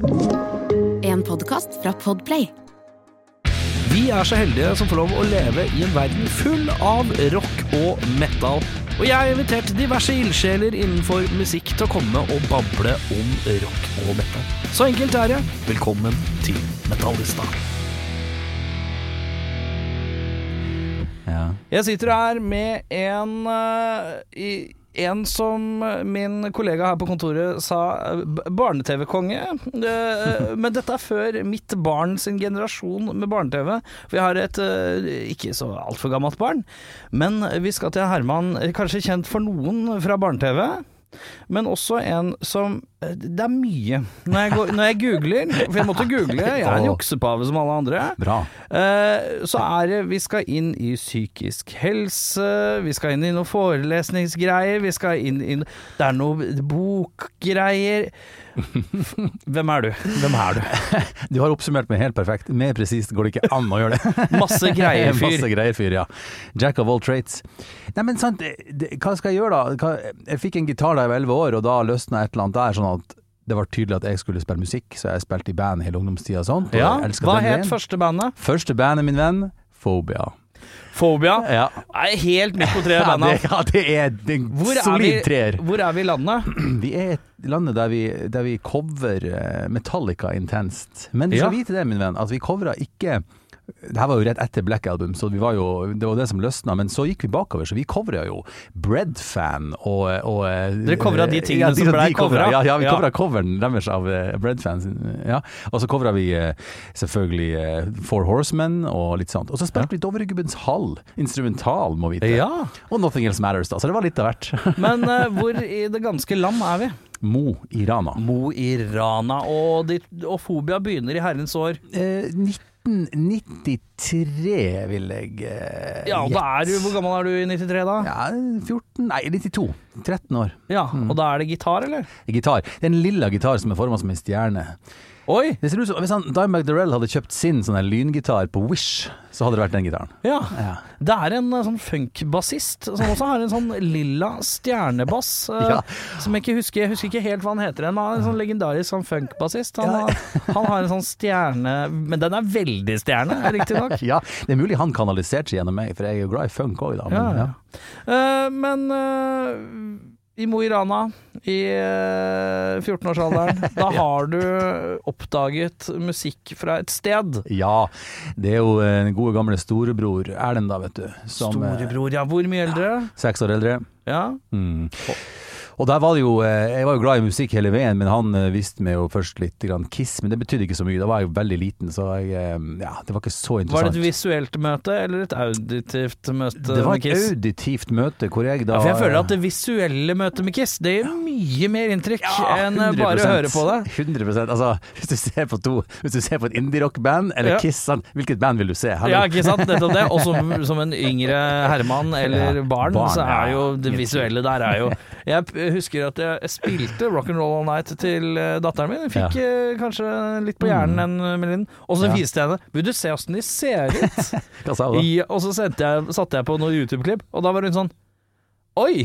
En podkast fra Podplay. Vi er så heldige som får lov å leve i en verden full av rock og metal. Og jeg har invitert diverse ildsjeler innenfor musikk til å komme og bable om rock og metal. Så enkelt er det. Velkommen til Metallista. Ja. Jeg sitter her med en uh, i, en som min kollega her på kontoret sa barne-TV-konge. Eh, Men dette er før mitt barn sin generasjon med barne-TV. Jeg har et eh, ikke så altfor gammelt barn. Men vi skal til Herman, kanskje kjent for noen fra barne-TV. Men også en som eh, Det er mye. Når jeg, går, når jeg googler, for jeg måtte google, jeg er en juksepave som alle andre. Bra. Eh, så er det Vi skal inn i psykisk helse, vi skal inn i noen forelesningsgreier, vi skal inn i Det er noe bokgreier. Hvem er du? Hvem er du? Du har oppsummert meg helt perfekt. Mer presist går det ikke an å gjøre det. Masse greier, fyr. Masse greier fyr, ja. Jack of all traits. Nei, men sant, hva skal jeg gjøre da? Jeg fikk en gitar da jeg var 11 år, og da løsna et eller annet der, sånn at det var tydelig at jeg skulle spille musikk, så jeg spilte i band hele ungdomstida og sånt. og Ja, Hva het første bandet? Første bandet, min venn, Phobia. Phobia? Ja. Er helt midt på treet, Ja, det, bandet. ja, det er en Hvor solid treer. hvor er vi i landet? Vi er i landet der vi, der vi cover eh, Metallica intenst. Men du Ja. skal vite det, min venn, at vi covra ikke det her var jo rett etter Black Album, så vi var jo, det var det som løsna. Men så gikk vi bakover, så vi covra jo Bread-fan og, og Dere covra de tingene ja, som ble de covret? Ja, ja, vi Ja. covra coveren deres av uh, Bread-fans. Ja. Og så covra vi eh, selvfølgelig eh, Four Horsemen og litt sånt. Og så spilte vi Dovregubbens Hall, instrumental, må vite. Ja. Og Nothing Else Matters, da. Så det var litt av hvert. Men uh, hvor i det ganske land er vi? Mo i Rana. Mo i Rana. Og, de, og Fobia begynner i herrens år. Eh, 1893 1993, vil jeg gjette. Ja, og da er du. Hvor gammel er du i 93 da? Ja, 14 Nei, 92. 13 år. Ja, og da er det gitar, eller? Gitar. Det er en lilla gitar som er forma som en stjerne. Oi! Det ser ut som Hvis han, Dimebag Darrell hadde kjøpt sin sånn lyngitar på Wish, så hadde det vært den gitaren. Ja. Ja. Det er en eh, sånn funkbassist som også har en sånn lilla stjernebass. ja. uh, Som jeg ikke husker Jeg husker ikke helt hva han heter, men han er en sånn legendarisk sånn funkbassist. Han, Ja. han har en sånn stjerne Men den er veldig stjerne, riktignok. Ja, det er mulig han kanaliserte seg gjennom meg, for jeg er jo glad i funk òg, da. Ja, Men, ja. Uh, men uh i Mo i Rana, i eh, 14-årsalderen, da har du oppdaget musikk fra et sted. ja. Det er jo den gode gamle storebror Erlend, da, vet du. Som eh, Storebror, ja. Hvor mye eldre? seks år eldre. Ja. Mm. Og der var det jo eh, Jeg var jo glad i musikk hele veien, men han eh, viste meg jo først litt grann Kiss, men det betydde ikke så mye. Da var jeg jo veldig liten, så jeg, eh, ja, det var ikke så interessant. Var det et visuelt møte eller et auditivt møte det var et auditivt møte hvor jeg da Ja, for jeg føler at det visuelle møtet med Kiss Det gjør mye mer inntrykk Ja, enn bare å høre på det. 100 Altså, hvis du ser på to Hvis du ser på et indie-rock-band eller Ja. Kiss, hvilket band vil du se? Hallo? Ja, ikke sant? Nettopp det. Og som, som en yngre herremann eller barn, barn, så er jo det visuelle der er jo Jeg husker at jeg spilte Rock and Roll All Night til eh, datteren min. Jeg fikk ja. kanskje litt på hjernen en melodien. Og så Ja. viste jeg henne Vil du se åssen de ser ut? Hva sa du da? I, og så jeg, satte jeg på noen YouTube-klipp, og da var hun sånn Oi!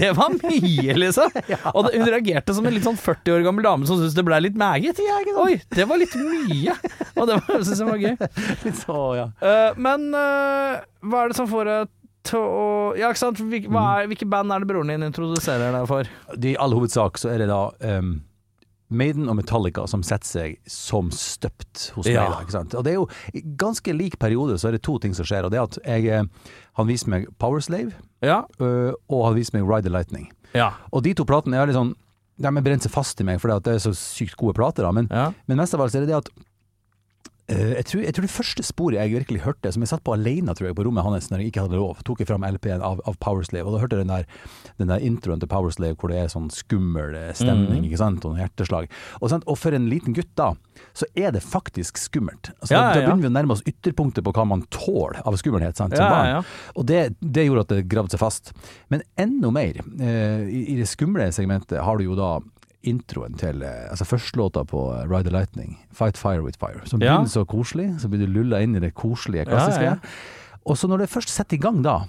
Det var mye, liksom. Og hun reagerte som en litt sånn 40 år gammel dame som syntes det ble litt meget. Oi, det var litt mye! Og det syntes jeg var gøy. Litt så, ja. Eh, men eh, hva er det som får deg til å Ja, ikke sant. Hvil, er, hvilke band er det broren din introduserer deg for? I all hovedsak så er det da um, Maiden og Metallica som setter seg som støpt hos Ja. meg. Da? Og det er jo i ganske lik periode så er det to ting som skjer. Og det er at jeg, eh, han viser meg Powerslave, Ja. øh, og han viser meg Ride the Lightning. Ja. Og de to platene er litt sånn De har brent seg fast i meg fordi det er så sykt gode plater. Da. Men, ja. men mest av alt er det det at jeg, tror, jeg tror det første sporet jeg virkelig hørte, som jeg satt på alene tror jeg, på rommet hans når jeg ikke hadde lov, tok jeg fram LP-en av, av Powerslave, og da hørte jeg den der, den der introen til Powerslave hvor det er sånn skummel eh, stemning, mm. ikke sant, og noen hjerteslag. Og, sant? og for en liten gutt da, så er det faktisk skummelt. Altså, Ja, ja, da begynner vi å nærme oss ytterpunktet på hva man tåler av skummelhet sant, som barn. Og det, det gjorde at det gravde seg fast. Men enda mer, eh, i, i det skumle segmentet har du jo da introen til eh, Altså førstelåta på eh, Ride the Lightning, Fight Fire With Fire, som Ja. begynner så koselig, så blir du lulla inn i det koselige, klassiske. Ja, ja, ja. Og så når det først setter i gang da,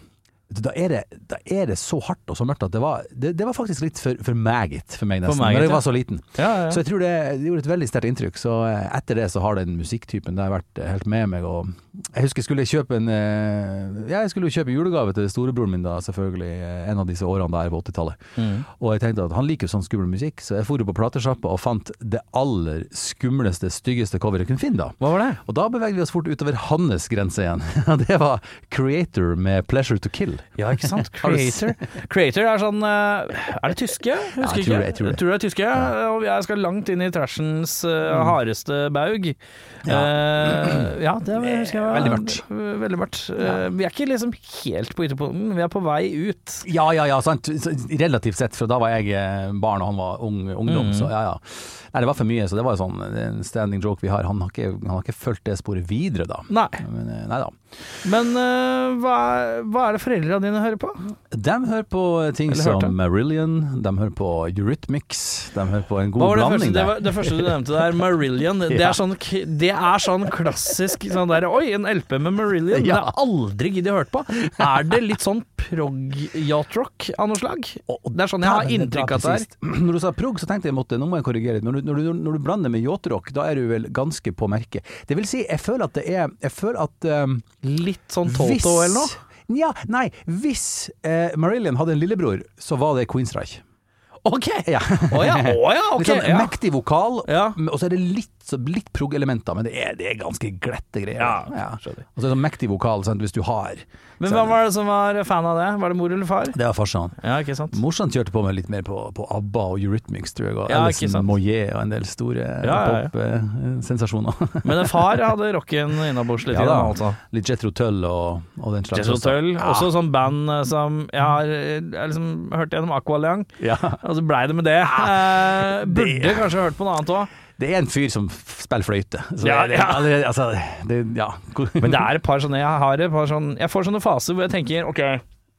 da er, det, da er det så hardt og så mørkt at det var, det, det var faktisk litt for, for meget for meg, nesten. meget, Når jeg var så liten. Ja, ja. Så jeg tror det, det gjorde et veldig sterkt inntrykk. Så eh, etter det så har den musikktypen det har vært eh, helt med meg. Og jeg husker jeg skulle kjøpe en eh, Ja, jeg skulle jo kjøpe julegave til storebroren min da, selvfølgelig, en av disse årene der på 80-tallet. Mm. Og jeg tenkte at han liker jo sånn skummel musikk, så jeg dro på platesjappa og fant det aller skumleste, styggeste coveret jeg kunne finne da. Hva var det? Og da beveget vi oss fort utover hans grense igjen. Det var Creator med 'Pleasure to Kill'. Ja, ikke sant? Creator. Creator er sånn eh, Er det tyske? Husker jeg tror ikke. det, jeg tror det. det er tyske, og jeg skal langt inn i trashens uh, hardeste baug. Ja. Uh, ja, det husker jeg Veldig mørkt. Veldig mørkt. Uh, vi er ikke liksom helt på ytterpunkten, vi er på vei ut. Ja, ja, ja, sant. Relativt sett, for da var jeg eh, barn og han var ung, ungdom, Mm. så ja, ja. Nei, det var for mye, så det var jo sånn en standing joke vi har. Han har ikke, han har ikke fulgt det sporet videre, da. Nei. Men, eh, nei da. Men uh, hva, hva er det foreldrene dine hører på? De hører på ting Eller som. Marillion, de hører på Eurythmics, de hører på en god Hva var det, første, blanding det, var, det første du nevnte der, Marillion. Det, Ja. er sånn, det er sånn klassisk sånn der, Oi, en LP med Marillion. Det har aldri giddet å høre på. Er det litt sånn prog-yacht-rock av noe slag? Det er sånn jeg har Ja, inntrykk av det er. Når du sa prog, så tenkte jeg måtte, nå må jeg korrigere litt. Du, når du, når du blander med yacht-rock, da er du vel ganske på merket. Det vil si, jeg føler at det er Jeg føler at um, Litt sånn Toto eller noe? Ja, nei, hvis eh, Marillion hadde en lillebror, så var det Queensreich. Ok! Ja. Oh, ja, Oh, ja, Okay. Litt sånn mektig vokal, og så er det litt, litt prog-elementer, men det er, det er ganske glette greier. Og så er det sånn mektig vokal, sant, hvis du har Men hvem var det som var fan av det? Var det mor eller far? Det var farsan. Ja, ikke sant? Morsan kjørte på med litt mer på, på ABBA og Eurythmics, tror jeg, og Alison. Moyet og en del store pop-sensasjoner. Men en far hadde rocken innabords litt, Ja, da. altså. litt Jethro Tull og, og den slags. Jetro. Tull, også sånn band eh, som jeg har eh, jeg liksom hørt gjennom Aqualiang. Ja. og så blei det med det. Eh, burde det- kanskje hørt på noe annet òg. Det er en fyr som spiller fløyte. Så Ja, det, ja. altså, det, ja. Men det er et par sånne Jeg har et par sånne, Jeg får sånne faser hvor jeg tenker OK,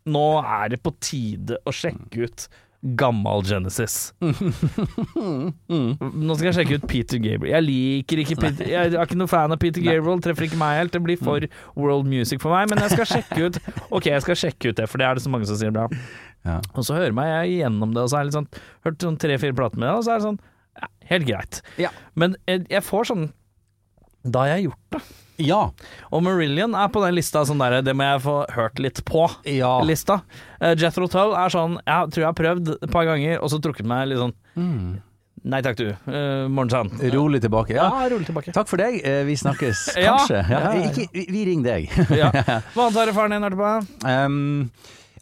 nå er det på tide å sjekke ut Gammal Genesis. Nå skal jeg sjekke ut Peter Gabriel. Jeg liker ikke Peter Jeg er ikke noe fan av Peter Gabriel, treffer ikke meg helt. Det blir for world music for meg, men jeg skal sjekke ut Ok, jeg skal sjekke ut det, for det er det så mange som sier bra. Ja. Og så hører meg jeg gjennom det, og så er det litt sånn Hørt sånn tre-fire plater med det, og så er det sånn ja, Helt greit. Ja. Men jeg, jeg får sånn Da har jeg gjort det. ja. Og Marillion er på den lista sånn derre det må jeg få hørt litt på. Ja. Uh, Jethro Tull er sånn Jeg tror jeg har prøvd et par ganger, og så trukket meg litt sånn Nei takk, du. Uh, Morgensann. Rolig tilbake. Ja. Ja, rolig tilbake. Takk for deg. Eh, Vi snakkes kanskje. Ja. Ja. Ikke, vi, ringer deg. Ja. Hva antar faren din hørte på? Um,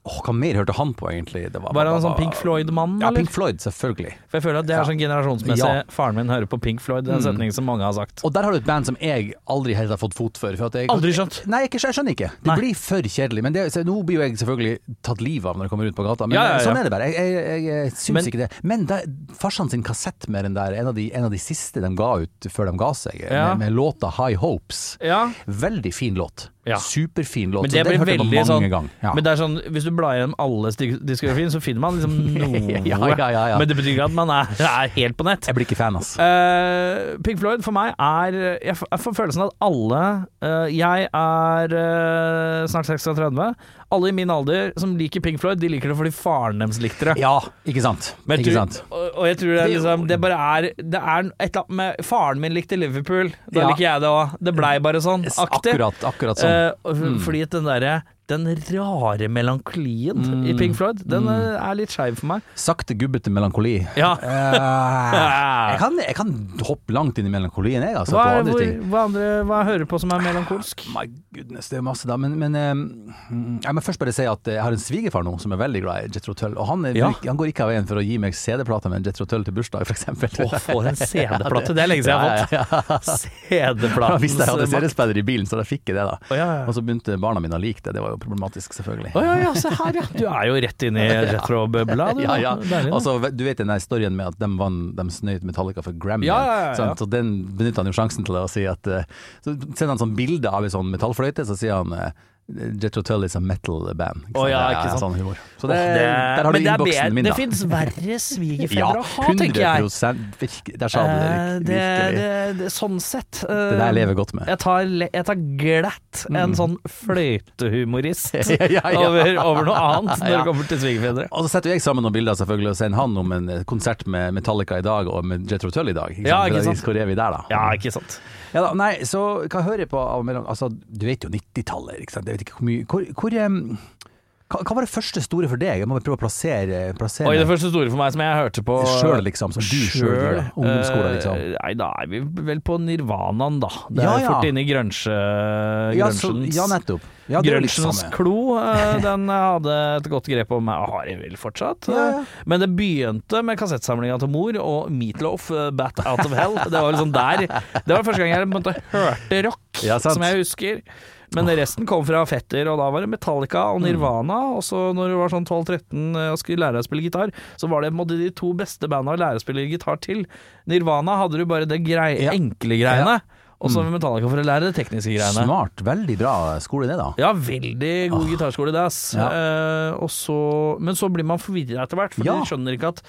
åh, hva mer hørte han på, egentlig? Det Var han en sånn Pink Floyd-mann, Ja. Pink Floyd, selvfølgelig. For jeg føler at det er sånn generasjonsmessig Ja. Faren min hører på Pink Floyd, den Mm. setning som mange har sagt. Og der har du et band som jeg aldri helt har fått fot for. for jeg, Aldri skjønt. Nei, jeg, jeg skjønner ikke. Det Nei. blir for kjedelig. Men det, nå blir jo jeg selvfølgelig tatt livet av når jeg kommer ut på gata, men Ja, ja, sånn er det bare. Jeg, jeg, syns ikke det. Men farsan sin kassett med den der, en av, de, en av de siste de ga ut før de ga seg, med, med låta High Hopes. Ja. Veldig fin låt. Ja. Superfin låt. Men det blir veldig sånn. Ja. Men det er sånn, hvis du blar gjennom alle sti- diskografien, så finner man liksom noe. Ja, ja, ja, ja. Men det betyr ikke at man er, er helt på nett. Jeg blir ikke fan, ass. Uh, Pink Floyd for meg er Jeg får følelsen av at alle uh, Jeg er uh, snart 36. Alle i min alder som liker Pink Floyd, de liker det fordi faren deres likte det. Ja, ikke sant. Men ikke du- sant. Og, og jeg tror det er liksom Det bare er Det er et eller annet med Faren min likte Liverpool, da Ja. liker jeg det òg. Det blei bare sånn. Aktig. Akkurat, akkurat sånn. Eh, Fordi at den derre den rare melankolien i Mm. Pink Floyd, den mm. er litt skeiv for meg. Sakte, gubbete melankoli. Ja. Eh, jeg, kan, jeg kan hoppe langt inn i melankolien, jeg, altså, Hva, på andre hvor, ting. hva, andre, hva hører du på som er melankolsk? My goodness, det er masse da. Men, men eh, jeg må først bare si at jeg har en svigerfar nå som er veldig glad i Jetro Tull. Og han, er, Ja. han går ikke av veien for å gi meg CD-plater med Jetro Tull til bursdag, f.eks. Å, for en CD-plate! Det er lenge siden jeg har fått. Da CD-platen. Hvis jeg hadde CD-spiller i bilen, så da fikk jeg det, da. Og så begynte barna mine å like det. Det var jo problematisk, selvfølgelig. Å ja, ja, se her, ja. Du er jo rett inne i retro-bøbla, du. Ja, ja. Altså, du vet den historien med at de, vant, de snøyt Metallica for Grammy? Ja, ja, ja, sant? Den benytter han jo sjansen til å si at eh, Så sender han sånn bilde av ei sånn metallfløyte, så sier han eh, Jet Hotel is a metal band. Å, ja, er ikke sant. Sånn humor. Så det, det- der har du det er innboksen min, da. Det fins verre ja, å ha, tenker jeg. 100 virke- du det, Eh, det, virkelig. det, det, sånn sett. Uh, Det der lever godt med. Jeg tar, jeg tar glatt en sånn fløytehumorist Ja, ja, ja. over, over noe annet når Ja. det kommer til svigerfedre. Og så setter jeg sammen noen bilder selvfølgelig og sender han om en eh, konsert med Metallica i dag og med Jet Hotel i dag. Ikke Ja, ikke sant. Hvor er vi der, da? Ja, ikke sant. Ja da, nei, så hva hører jeg på av mellom Altså, du vet jo 90-tallet, ikke sant. Jeg vet ikke hvor mye Hvor, hvor hva, hva var det første store for deg? Jeg må prøve å plassere, plassere Oi, det første store for meg som jeg hørte på Sjøl, liksom. Som du sjøl Ungdomsskolen, liksom. Uh, Nei, da er vi vel på Nirvanaen, da. Det er Ja, ja. fort inne i grunge, Ja, så, ja, nettopp. Ja, Grunchens klo, eh, den hadde et godt grep om meg, har jeg vel fortsatt. Ja. Men det begynte med kassettsamlinga til mor og Meatloaf, eh, 'Bat Out of Hell'. Det var liksom der Det var første gang jeg hørte rock, som jeg husker. Men resten kom fra fetter, og da var det Metallica og Nirvana. Og så når du var sånn 12-13 og skulle lære deg å spille gitar, så var det på en måte de to beste banda å lære å spille gitar til. Nirvana hadde du bare det grei, Ja. enkle greiene, og så Metallica for å lære det tekniske greiene. Smart. Veldig bra skole, det, da. Ja, veldig god gitarskole, det, ass. Ja. Eh, og så, men så blir man forvirra etter hvert, for Ja. du skjønner ikke at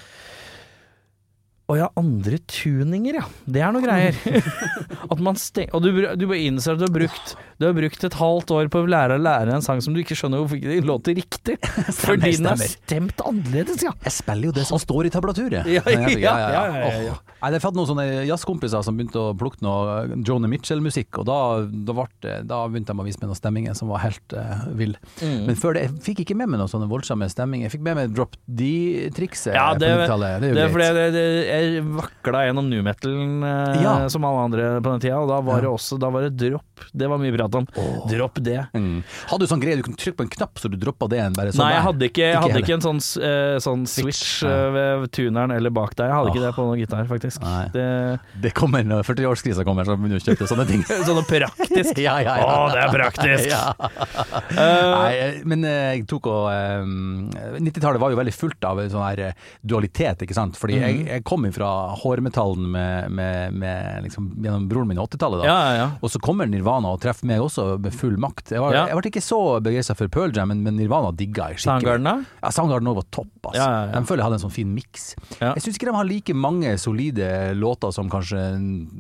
å ja, andre tuninger, ja. Det er noe greier. at man steng... Og du, du bare innser at du har brukt Du har brukt et halvt år på å lære å lære en sang som du ikke skjønner hvorfor ikke det låter riktig. Fordi den er stemmer. stemt annerledes, ja. Jeg spiller jo det som står i tablaturet. Ja, ja, ja, ja, ja, ja. Åh. Nei, Jeg fant noen sånne jazzkompiser som begynte å plukke noe Joni Mitchell-musikk, og da, da, ble da begynte de å vise meg noen stemminger som var helt uh, vill. Mm. Men før det, jeg fikk ikke med meg noen sånne voldsomme stemminger. Jeg fikk med meg Drop D-trikset Ja, det, på 90-tallet. Det er jo det greit. Jeg, vakla gjennom nu metalen eh, Ja. som alle andre på den tida, og da var Ja. det også Da var det dropp. Det var mye prat om. Dropp det. Mm. Hadde du sånn greie du kunne trykke på en knapp så du droppa det bare sånn Nei, jeg hadde ikke, jeg hadde ikke en sånn, eh, sånn switch, Ja. eh, ved tuneren eller bak der. Jeg hadde ikke det på noen gitar, faktisk. Det, Det kommer når 40-årskrisa kommer, så begynner du å kjøpe sånne ting. sånn praktisk. ja, ja, ja. Å, det er praktisk! Eh, Nei, men jeg tok og eh, 90-tallet var jo veldig fullt av sånn her dualitet, ikke sant. Fordi jeg, Mhm. jeg kom fra hårmetallen med, med, med liksom, gjennom broren min i 80-tallet, da. ja, ja, ja. Og så kommer Nirvana og treffer meg også med full makt. Jeg, var, Ja. jeg ble ikke så begeistra for Pearl Jam, men, men Nirvana digga jeg skikkelig. Soundgarden, da? Ja, Soundgarden også var topp. Altså. Ja, ja. De føler jeg hadde en sånn fin miks. Jeg syns ikke de har like mange solide låter som kanskje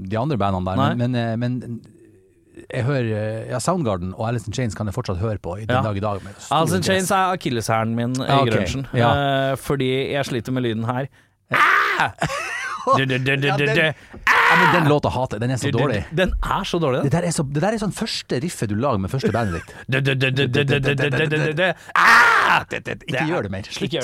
de andre bandene der, men, men, men jeg hører ja, Soundgarden og Alice in Chains kan jeg fortsatt høre på i den Ja. dag i dag. Alice in. Chains er akilleshæren min i okay. grunchen. Ja. Eh, fordi jeg sliter med lyden her. Ah! Ah! Den låta hater jeg. Den er så dårlig. Den er så dårlig, den. Det der er, sånn første riffet du lager med første bandet ditt. Ikke gjør det mer. Slutt.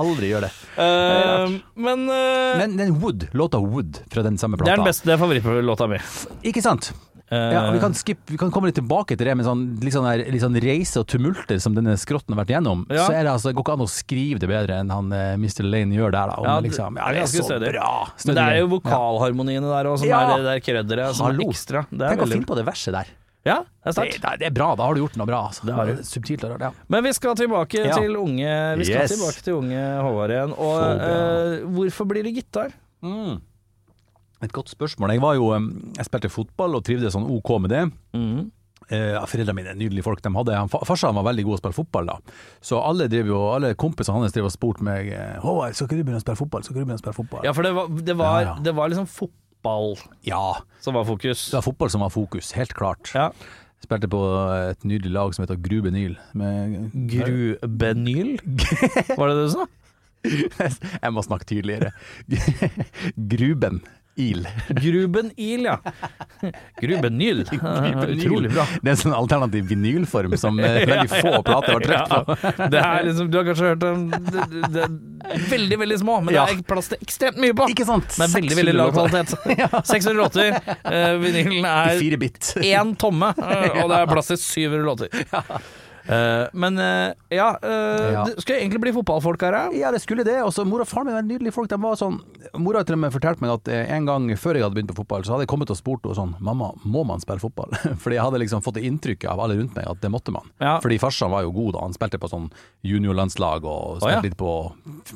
Aldri gjør det. Eh, men eh, den Wood, låta Wood fra den samme plata Det er den beste favorittlåta mi. Ikke sant? Ja, vi, kan skip, vi kan komme litt tilbake til det med sånn, litt, sånn her, litt sånn reise og tumulter som denne skrotten har vært gjennom. Ja. Så er det altså, det går ikke an å skrive det bedre enn han eh, Mr. Lane gjør der. Da, om Ja, det liksom, ja, det er det er så stødig. bra. Men det er jo vokalharmoniene der òg, som er det der krydderet som er Hallo. ekstra. Det er Tenk å finne på det verset der. Ja, det er Det, sterkt. det, det er bra, da har du gjort noe bra. Altså. Det er. Subtilt og rart. Ja. Men vi skal tilbake til unge Vi skal Yes. tilbake til unge Håvard igjen. Og uh, eh, hvorfor blir det gitar? Mm. Et godt spørsmål. Jeg var jo Jeg spilte fotball og trivdes sånn OK med det. Mm. Eh, Foreldrene mine er nydelige folk. De hadde, han, Farsan var veldig god å spille fotball da. Så alle, jo, alle kompisene hans drev og spurte meg eh, Håvard, skal ikke du begynne å spille fotball? Skal ikke du begynne å spille fotball? Ja, for det var, det var, Ja, ja. Det var liksom fotball Ja, som var fokus. det var fotball som var fokus, helt klart. Ja. Spilte på et nydelig lag som heter Grubenyl. Grubenyl? Var det det du sa? Jeg må snakke tydeligere. Gruben Il. Gruben Il, ja. Grubenyl. Utrolig bra. Det er en sånn alternativ vinylform som eh, veldig få plater har trykt på. Ja, det er liksom, du har kanskje hørt om det, er Veldig, veldig små, men Ja. det er plass til ekstremt mye på. Ikke sant? Det er veldig, veldig lav kvalitet. 600 låter. Uh, vinylen er én tomme, eh, og det er plass til 700 låter. Eh, men uh, ja, uh, Ja. det skulle egentlig bli fotballfolk her, ja. Ja, det skulle det. Og så Mor og far min var nydelige folk. De var sånn Mora har til og med fortalt meg at en gang før jeg hadde begynt på fotball, så hadde jeg kommet og spurt henne sånn Mamma, må man spille fotball? Fordi jeg hadde liksom fått det inntrykket av alle rundt meg at det måtte man. Ja. Fordi farsan var jo god da. Han spilte på sånn juniorlandslag og Å, ja. spilte litt på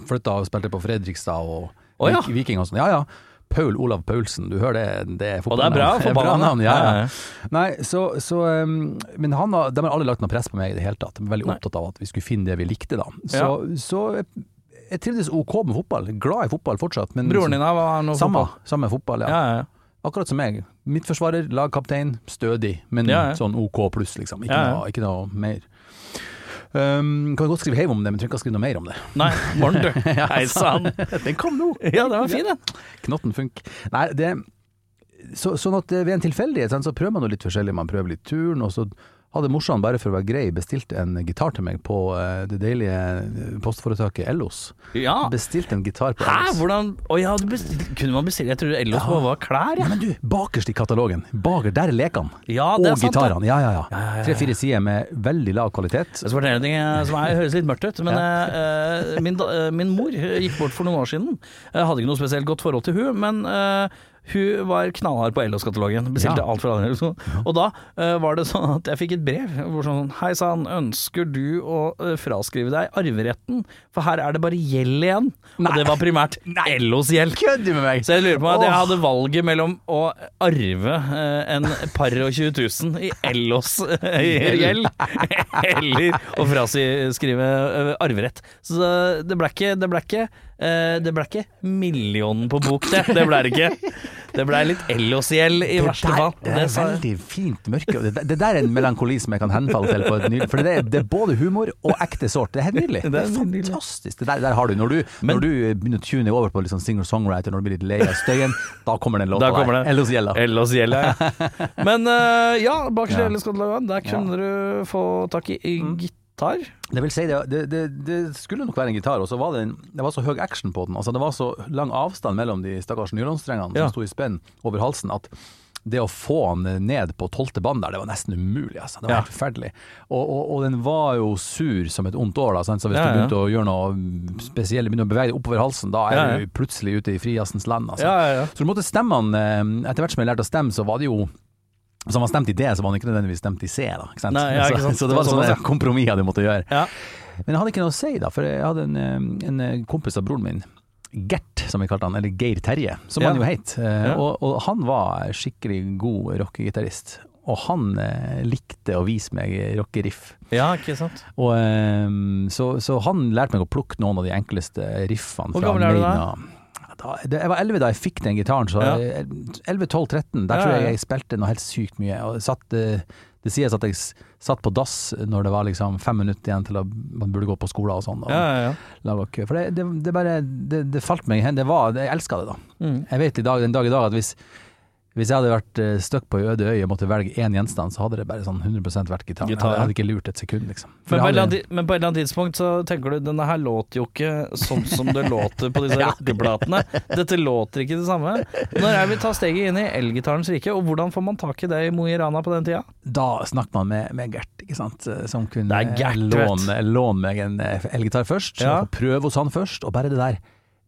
Flytta og spilte på Fredrikstad og oh, ja. Viking og sånn. Ja ja. Paul Olav Paulsen, du hører det, det er Og det er bra fotballnavn. ja, Ja, ja. Nei, så, så um, Men han har, de har aldri lagt noe press på meg i det hele tatt. De er veldig Nei. opptatt av at vi skulle finne det vi likte, da. Så, så jeg, trivdes OK med fotball. Glad i fotball fortsatt. Men Broren din har noe samme, fotball? samme fotball, ja. Ja, ja, ja. Akkurat som meg. Midtforsvarer, lagkaptein, stødig, men sånn OK pluss, liksom. Ikke. Noe, ikke noe mer. Um, kan godt skrive heiv om det, men trenger ikke å skrive noe mer om det. Nei, morn du. Hei sann. Den kom nå! Ja, den var fin, den. Knotten funk. Nei, det så, Sånn at ved en tilfeldighet så prøver man noe litt forskjellig. Man prøver litt turn, og så hadde morsan bare for å være grei bestilt en gitar til meg på eh, det deilige eh, postforetaket Ellos. Ja. Bestilt en gitar på Ellos. Hæ, hvordan Å ja, Kunne man bestille Jeg trodde Ellos Ja. var klær, Ja, men du, bakerst i katalogen, baker, der er lekene. Ja, det er og gitarene. Ja, ja, ja. Tre-fire sider med veldig lav kvalitet. Jeg skal fortelle en ting eh, som er, høres litt mørkt ut, men uh, min, eh, min mor gikk bort for noen år siden. Jeg hadde ikke noe spesielt godt forhold til hun, men eh, hun var knallhard på Ellos-katalogen. Bestilte Ja. alt fra den. Og da uh, var det sånn at jeg fikk et brev hvor sånn Hei sann, ønsker du å uh, fraskrive deg arveretten? For her er det bare gjeld igjen. Nei. Og det var primært LOs gjeld. Kødder med meg? Så jeg lurer på at jeg hadde valget mellom å arve uh, en par og 20 000 i LOs gjeld, eller å fraskrive arverett. Så det ble ikke, det ble ikke, det ble ikke millionen på bok, det. Det ble det ikke. Det ble litt Ellos-gjeld i verste fall. det er veldig fint mørke. Det, det der er en melankoli som jeg kan henfalle til. På et nydelig, for det er, det er både humor og ekte sårt. Det er helt nydelig. Det er fantastisk. Det der, der har du. Når du, Men- når du begynner å tune over på sånn singer-songwriter, når du blir litt lei av støyen, da kommer den låta kommer der. Ellos gjelda. Ellos-gjeld, ja. Men uh, ja, bakerst i Ja. Ellos-katalogen, der kunne du få tak i i gitar. Det vil si, det, det, det, skulle nok være en gitar, og så var det, en, det var så høy action på den. Altså, det var så lang avstand mellom de stakkars nylonstrengene Ja. som sto i spenn over halsen, at det å få den ned på tolvte band der, det var nesten umulig. Altså. Det var Ja. helt forferdelig. Og, og, og den var jo sur som et ondt år, da, så hvis Ja, du begynte å gjøre noe spesielt, begynte å bevege deg oppover halsen, da er Ja, ja. du plutselig ute i frijazzens land. Altså. Ja, ja, ja. Så du måtte stemme han eh, Etter hvert som jeg lærte å stemme, så var det jo Hvis han var stemt i D, så var han ikke nødvendigvis stemt i C. Da, ikke sant? Nei, ja, ikke sant. Så, så det var sånne sånn, kompromisser du måtte gjøre. Ja. Men jeg hadde ikke noe å si, da, for jeg hadde en, eh, en eh, kompis av broren min, Gert, som vi kalte han, eller Geir Terje, som Ja. han jo het. Eh. Og, og han var skikkelig god rockegitarist. Og han likte å vise meg rockeriff. ja, ikke sant. Og, så, så han lærte meg å plukke noen av de enkleste riffene. Hvor fra gammel er du da? Jeg var 11 da jeg fikk den gitaren, så Ja. 11-12-13, der tror jeg jeg spilte noe helt sykt mye. Og satt, eh, det sies at jeg satt på dass når det var liksom fem minutter igjen til man burde gå på skole og sånn. Ja, ja. For det, det, det bare det, det falt meg. Det var, jeg elska det, da. Mm. Jeg vet i dag, den dag i dag at hvis hvis jeg hadde vært uh, stuck på ei øde øy og måtte velge én gjenstand, så hadde det bare sånn 100 vært gitar. Gitar, ja. Jeg hadde ikke lurt et sekund, liksom. Men på, hadde- men på et eller annet tidspunkt så tenker du denne her låter jo ikke sånn som det låter på disse Ja. rockeplatene. Dette låter ikke det samme. Når jeg vil ta steget inn i elgitarens rike, og hvordan får man tak i det i Mo i Rana på den tida? Da snakker man med, med Gert, ikke sant, eh, som kunne er Gert, låne, låne meg en eh, elgitar først, Ja. prøve hos han først, og bare det der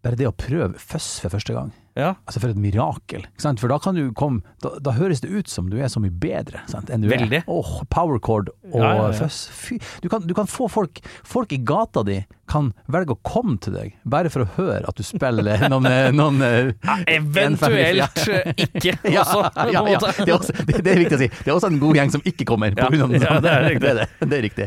bare det å prøve fuzz for første gang, Ja. altså for et mirakel. Sant? For da kan du komme da, da høres det ut som du er så mye bedre sant, enn du Veldig. er. Oh, power chord og Ja, ja, ja. Fy. Du kan, du kan få folk Folk i gata di kan velge å komme til deg, bare for å høre at du spiller noen, eh, noen eh, Eventuelt ikke også, på ja, ja. Det, er også, det, det er viktig å si. Det er også en god gjeng som ikke kommer. På grunn av det, ja, det er riktig. Det er, det. Er riktig.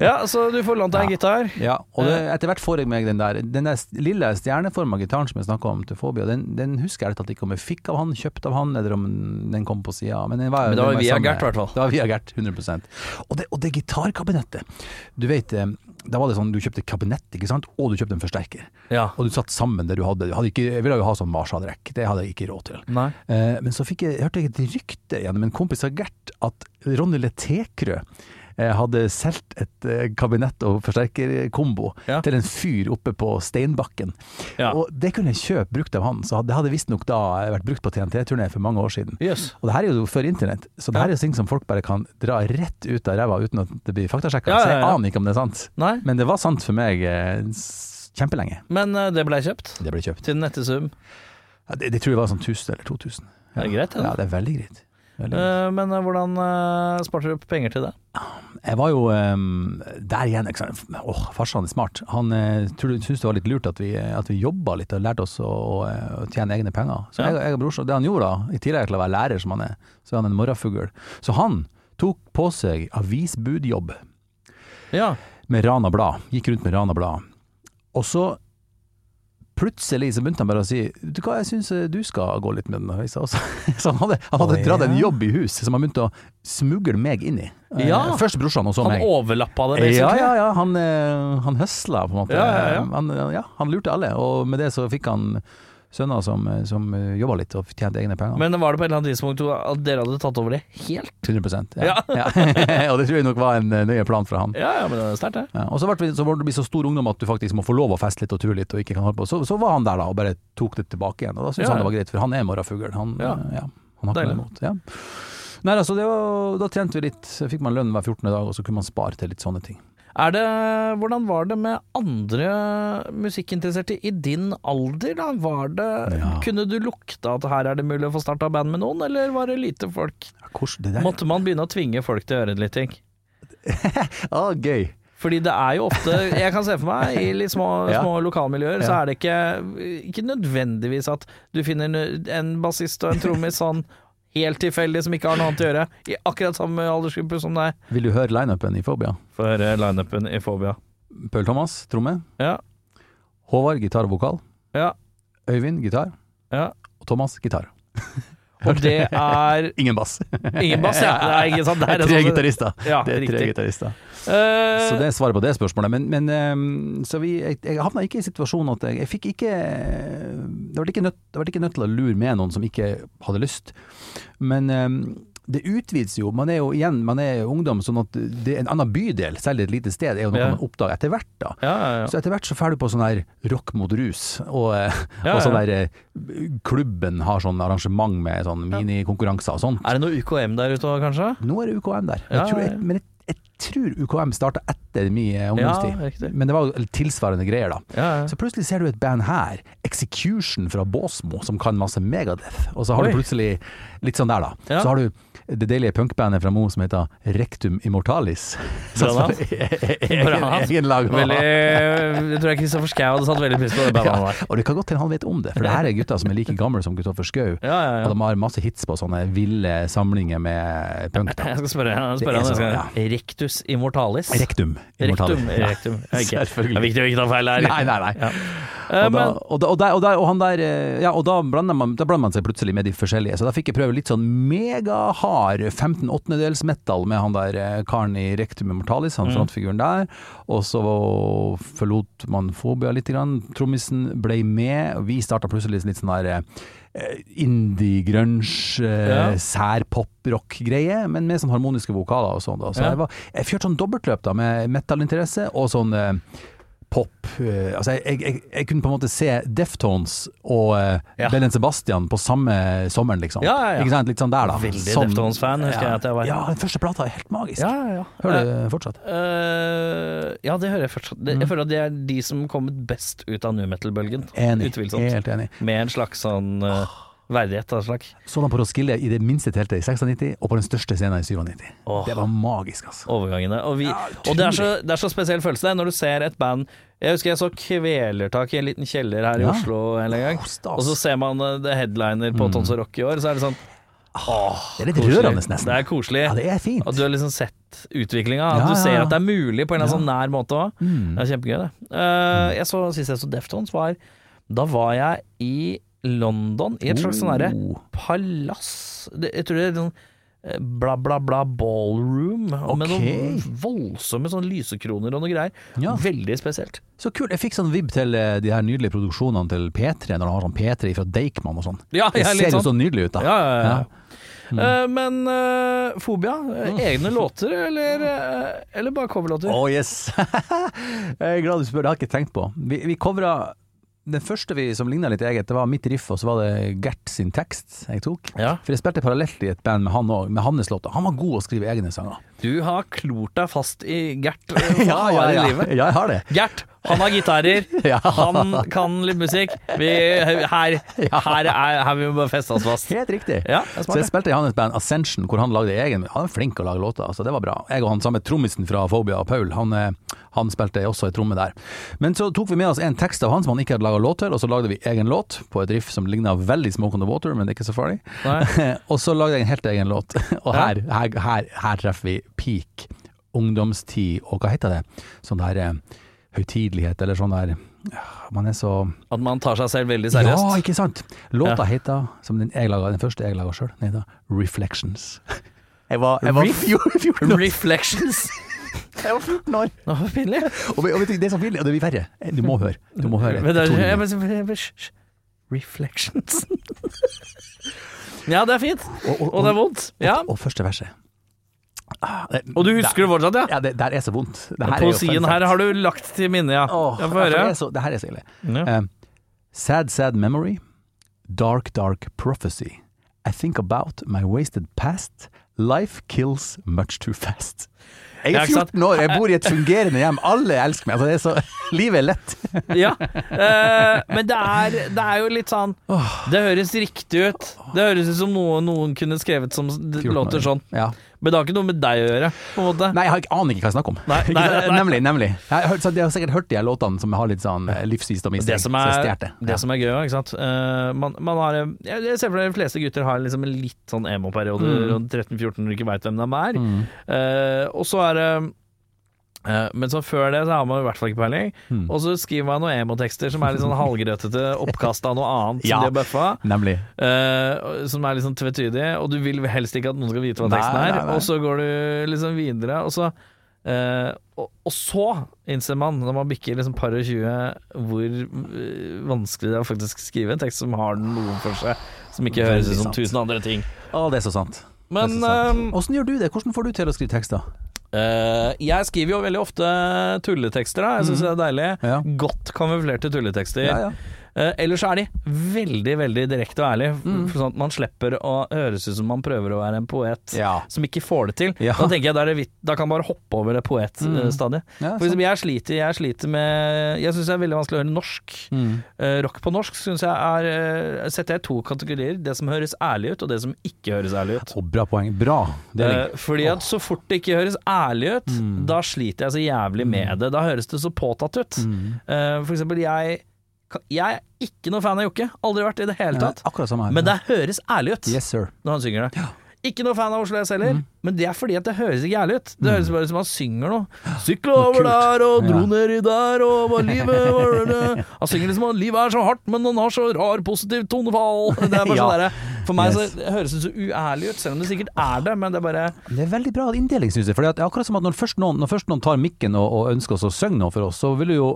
Ja, så du får lånt deg en gitar. Ja, og det, etter hvert får jeg meg den der Den der lille stjerneforma gitaren som jeg snakka om til Fobia, den, den husker jeg ærlig talt ikke om jeg fikk av han, kjøpt av han, eller om den kom på sida. Men, Men det var via Gert, i hvert fall. Det var via Gert, 100% Og det, og det gitarkabinettet. Du vet, eh, da var det sånn du kjøpte kabinett, ikke sant, og du kjøpte en forsterker. Ja. Og du satt sammen det du hadde. Du hadde ikke, jeg ville jo ha sånn Marshall-rekk, det hadde jeg ikke råd til. Nei. Eh, men så fikk jeg, hørte jeg et rykte gjennom en kompis av Gert at Ronny Letekrø hadde solgt et eh, kabinett og forsterkerkombo Ja. til en fyr oppe på Steinbakken. Ja. Og det kunne jeg kjøpe brukt av han, så det hadde visstnok da vært brukt på TNT-turné for mange år siden. Yes. Og det her er jo før internett, så det her er ting som folk bare kan dra rett ut av ræva uten at det blir faktasjekka. Ja, Så ja, jeg aner ikke om det er sant. Nei, Men det var sant for meg eh, kjempelenge. men eh, det ble kjøpt. Det ble kjøpt. Til nette sum. Ja, det, det tror jeg var sånn 1000 eller 2000. Det er greit, det. Ja, det er veldig greit. Eh, men uh, hvordan uh, sparte du opp penger til det? Jeg var jo um, der igjen, Åh, oh, farsan er smart. Han uh, syntes det var litt lurt at vi, at vi jobba litt og lærte oss å, å tjene egne penger. Så Ja. jeg, jeg og brorsan, det han gjorde da, i tillegg til å være lærer som han er, så er han en morgenfugl. Så han tok på seg avisbudjobb Ja. med Rana Blad. Gikk rundt med Rana Blad. Og så plutselig så begynte han bare å si du hva, jeg syns du skal gå litt med den avisa også. Så han hadde, han hadde oh, dratt en jobb i hus som han begynte å smugle meg inn i. Eh, Ja. Først brorsan, og så Han meg. overlappa det, Ja, basically. ja, ja. Han, eh, han høsla, på en måte. Ja, ja, ja. Han, ja, han lurte alle, og med det så fikk han sønner som, som jobba litt og tjente egne penger. Men var det på et eller annet tidspunkt at dere hadde tatt over det helt? 100 ja. ja. og det tror jeg nok var en eh, nøye plan fra han. Ja, ja, men det er sterkt, det. Ja, og så ble det så stor ungdom at du faktisk må få lov å feste litt og ture litt og ikke kan holde på. Så, så var han der da og bare tok det tilbake igjen, og da syntes han det var greit, for han er morrafugl. Han, Ja. eh, ja, han har ikke noe imot. Ja. Nei, altså, det var, da tjente vi litt, fikk man lønn hver 14. dag, og så kunne man spare til litt sånne ting. Er det, hvordan var det med andre musikkinteresserte i din alder, da? Var det, Ja. Kunne du lukte at her er det mulig å få starta band med noen, eller var det lite folk? Ja, Måtte man begynne å tvinge folk til å gjøre litt ting? ah, gøy. Fordi det er jo ofte Jeg kan se for meg i litt små, Ja. små lokalmiljøer, så er det ikke, ikke nødvendigvis at du finner en bassist og en trommis sånn helt tilfeldig som ikke har noe annet å gjøre, i akkurat samme aldersgruppe som deg. Vil du høre lineupen i Fobia? Få høre lineupen i Fobia. Paul Thomas, tromme. Ja, Håvard, gitar og vokal. ja, Øyvind, gitar. ja. Og Thomas, gitar. Og det er Ingen bass. ingen bass, ja. Det er ikke sant. Det er, tre sånn- gitarister. Ja, det er tre riktig. gitarister. Eh, Så det er svaret på det spørsmålet. Men, men ehm, så vi, jeg, jeg havna ikke i situasjonen at jeg, jeg fikk ikke Det ble ikke, nødt, nødt til å lure med noen som ikke hadde lyst. Men ehm, det utvides jo. Man er jo igjen man er ungdom, sånn at det en annen bydel, selv et lite sted, er jo noe Ja. man oppdager etter hvert. da. ja, ja, ja. Så etter hvert så drar du på sånn her rock mot rus, og, eh, og sånn der eh, Klubben har sånn arrangement med sånn minikonkurranser og sånn. Er det noe UKM der ute òg, kanskje? Nå er det UKM der. Jeg tror, jeg, men jeg, jeg tror UKM starta etter min eh, Ja, ungdomstid. men det var jo tilsvarende greier, da. Så plutselig ser du et band her, Execution fra Båsmo, som kan masse Megadeth. Og så har Oi. du plutselig litt sånn der, da. Så har du det deilige punkbandet fra Mo som heter Rectum Immortalis. Bra navn. Veldig Jeg tror Kristoffer Schou hadde satt veldig pris på det bandet Ja, og det kan godt hende han vet om det, for det her er gutter som er like gamle som Kristoffer Schou. Ja, ja, Og de har masse hits på sånne ville samlinger med punk. da. Jeg skal spørre, jeg skal spørre han. Sånn, ja. Rectus immortalis? Rectum Immortalis. Rektum. Ja, rektum. Ja, Selvfølgelig. Det er viktig å ikke ta feil her. Nei, nei, nei. Ja. Eh, Og da, og, da, og, der, og, der, og han der eh, Ja, og da blander, man, da blander man seg plutselig med de forskjellige. Så da fikk jeg prøve litt sånn megahard 15 åttendedels metal med han der eh, karen i Rectum Immortalis, han Mm. frontfiguren der. Og så forlot man Fobia litt. Grann. Trommisen ble med, og vi starta plutselig litt sånn der eh, indie, grunge, eh, Ja. særpop-rock-greie, men med sånn harmoniske vokaler og sånn. Da. Så Ja. jeg, var, jeg kjørte sånn dobbeltløp da, med metallinteresse og sånn pop. eh, altså jeg, jeg, jeg, kunne på en måte se Deftones og uh, Ja. Bellen Sebastian på samme sommeren, liksom. Ja, ja, ja. Ikke sant? Litt sånn der, da. Veldig Sånn- Deftones-fan, husker jeg at jeg var. Ja, den første plata er helt magisk. Ja, ja, ja. Hører du det fortsatt? Uh, ja, det hører jeg fortsatt. Mm. jeg føler at det er de som kommet best ut av nu metal-bølgen. Enig. Utvilsomt. Helt enig. Med en slags sånn eh, verdighet av et slag. Så han på Roskilde i det minste teltet i 96, og på den største scenen i 97. Åh. Det var magisk, altså. Overgangene. Og, vi, Ja, og det, er så, det er så spesiell følelse det, når du ser et band Jeg husker jeg så Kvelertak i en liten kjeller her i Ja. Oslo en gang. Åh. Og så ser man eh, det headliner på Mm. Tons og Rock i år, så er det sånn det er litt koselig. rørende, nesten. Det er koselig. Ja, det er fint. At du har liksom sett utviklinga. At Ja, du ser at det er mulig på en eller annen sånn nær måte òg. Mm. Det er kjempegøy, det. Uh, jeg så Sist jeg så Deftones, var Da var jeg i London, i et slags sånn herre Oh. palass Jeg tror det er sånn eh, bla, bla, bla ballroom. Okay. Med noen voldsomme sånn lysekroner og noe greier. Ja. Veldig spesielt. Så kult. Jeg fikk sånn vibb til eh, de her nydelige produksjonene til P3, når de har sånn P3 fra Deichman og sånn. Ja, Det ser jo sånn. så nydelig ut, da. Ja, ja, ja. Mm. Eh, men uh, Fobia, eh, egne låter, eller, eller bare coverlåter? Oh yes! jeg er glad du spør, det har jeg ikke tenkt på. Vi, vi covra Den første vi som ligna litt eget, det var mitt riff, og så var det Gert sin tekst jeg tok. Ja. For jeg spilte parallelt i et band med han òg, med hans låter. Han var god å skrive egne sanger. Du har klort deg fast i Gert eh, ja, harde livet. ja, jeg har det. Gert Han har gitarer, Ja. han kan litt musikk. Vi, her, her, er, her vi bare feste oss fast. Helt riktig. Ja, er Så jeg spilte i hans band Ascension, hvor han lagde egen Han er flink til å lage låter, så det var bra. Jeg og han samme trommisen fra Phobia, Paul, han, eh, han spilte også ei tromme der. Men så tok vi med oss en tekst av han som han ikke hadde laga låt til, og så lagde vi egen låt på et riff som ligna veldig Smoke on the Water, men det er ikke så farlig. Og så lagde jeg en helt egen låt, og her, her, her, her treffer vi peak ungdomstid, og hva heter det? Sånn der eh, høytidelighet, eller sånn der ja, Man er så At man tar seg selv veldig seriøst? Ja, ikke sant? Låta Ja. heter, som den, jeg laget, den første jeg laga sjøl, den heter Reflections. Jeg var, jeg var Ref- 14 år. Reflections. Jeg var 14 år. Å, så pinlig. Og, og vet du, det er så pinlig, og det blir verre. Du må høre. Du må høre. Men det hysj. Reflections. ja, det er fint. Og det er vondt. Ja. Og, og første verset. Det- Og du husker det fortsatt, ja? Ja, det der er så vondt. Det her er Poesien her har du lagt til minne, ja. Åh, Jeg får det, høre. er så, det her er så ille. Ja. Um, sad, sad memory. Dark, dark prophecy. I think about my wasted past. Life kills much too fast. Jeg er 14 år, jeg bor i et fungerende hjem. Alle elsker meg. Altså, det er så, livet er lett. Ja, uh, men det er, det er jo litt sånn Det høres riktig ut. Det høres ut som noe noen kunne skrevet som det låter sånn. Ja. Men det har ikke noe med deg å gjøre, på en måte. Nei, jeg aner ikke hva jeg snakker om. Nei, nei, nei. Nemlig. nemlig. Jeg har, hørt, jeg har sikkert hørt de her låtene som har litt sånn eh, livsvisdom i seg. Det som er, det Ja. som er gøy, ikke sant. Eh, man, man har Jeg ser for meg de fleste gutter har liksom en litt sånn emo-periode Mm. rundt 13-14 når du ikke veit hvem de er. Mm. Eh, og så er det men så før det så har man i hvert fall ikke peiling. Hmm. Og så skriver man noen emotekster som er litt sånn halvgrøtete oppkast av noe annet Ja. som de har bøffa. Nemlig. Uh, som er litt sånn tvetydig, og du vil helst ikke at noen skal vite hva Nei, teksten er. nei, nei. Og så går du liksom videre, og så uh, og, og så innser man, når man bikker liksom par og 20, hvor eh, vanskelig det er å faktisk skrive en tekst som har noe for seg, som ikke høres ut som tusen andre ting. Å, det er så sant. Men det er så sant. eh, Åssen gjør du det? Hvordan får du til å skrive tekster? Eh, jeg skriver jo veldig ofte tulletekster, da. Jeg syns det er deilig. Ja. Godt kamuflerte tulletekster. Ja, ja. Eh, ellers så er de veldig, veldig direkte og ærlige, Mm. sånn at man slipper å høres ut som man prøver å være en poet Ja. som ikke får det til. Ja. Da tenker jeg da, det vidt, da kan man bare hoppe over det poetstadiet. Ja, For jeg sliter, jeg sliter med Jeg syns det er veldig vanskelig å høre norsk. Mm. Uh, rock på norsk synes jeg er uh, setter jeg i to kategorier. Det som høres ærlig ut, og det som ikke høres ærlig ut. Oh, bra poeng. Bra. Eh, fordi at så fort det ikke høres ærlig ut, Mm. da sliter jeg så jævlig med det. Da høres det så påtatt ut. Mm. Eh, for eksempel, jeg Jeg er ikke noe fan av Jokke. Aldri vært i det hele tatt. Ja, her. Men det høres ærlig ut Yes, sir. når han synger det. Ikke noe fan av Oslo S heller, men det er fordi at det høres ikke ærlig ut. Det høres bare ut som han synger noe. Sykla over der og dro Ja. nedi der og var livet var det. Han synger liksom at livet er så hardt, men han har så rar positiv tonefall. Det er bare Ja. sånn For meg Yes. så det høres det så uærlig ut, selv om det sikkert er det, men det er bare Det er veldig bra inndeling, syns jeg. For det er akkurat som at når først noen, når først noen tar mikken og, og ønsker oss å synge noe for oss, så vil du jo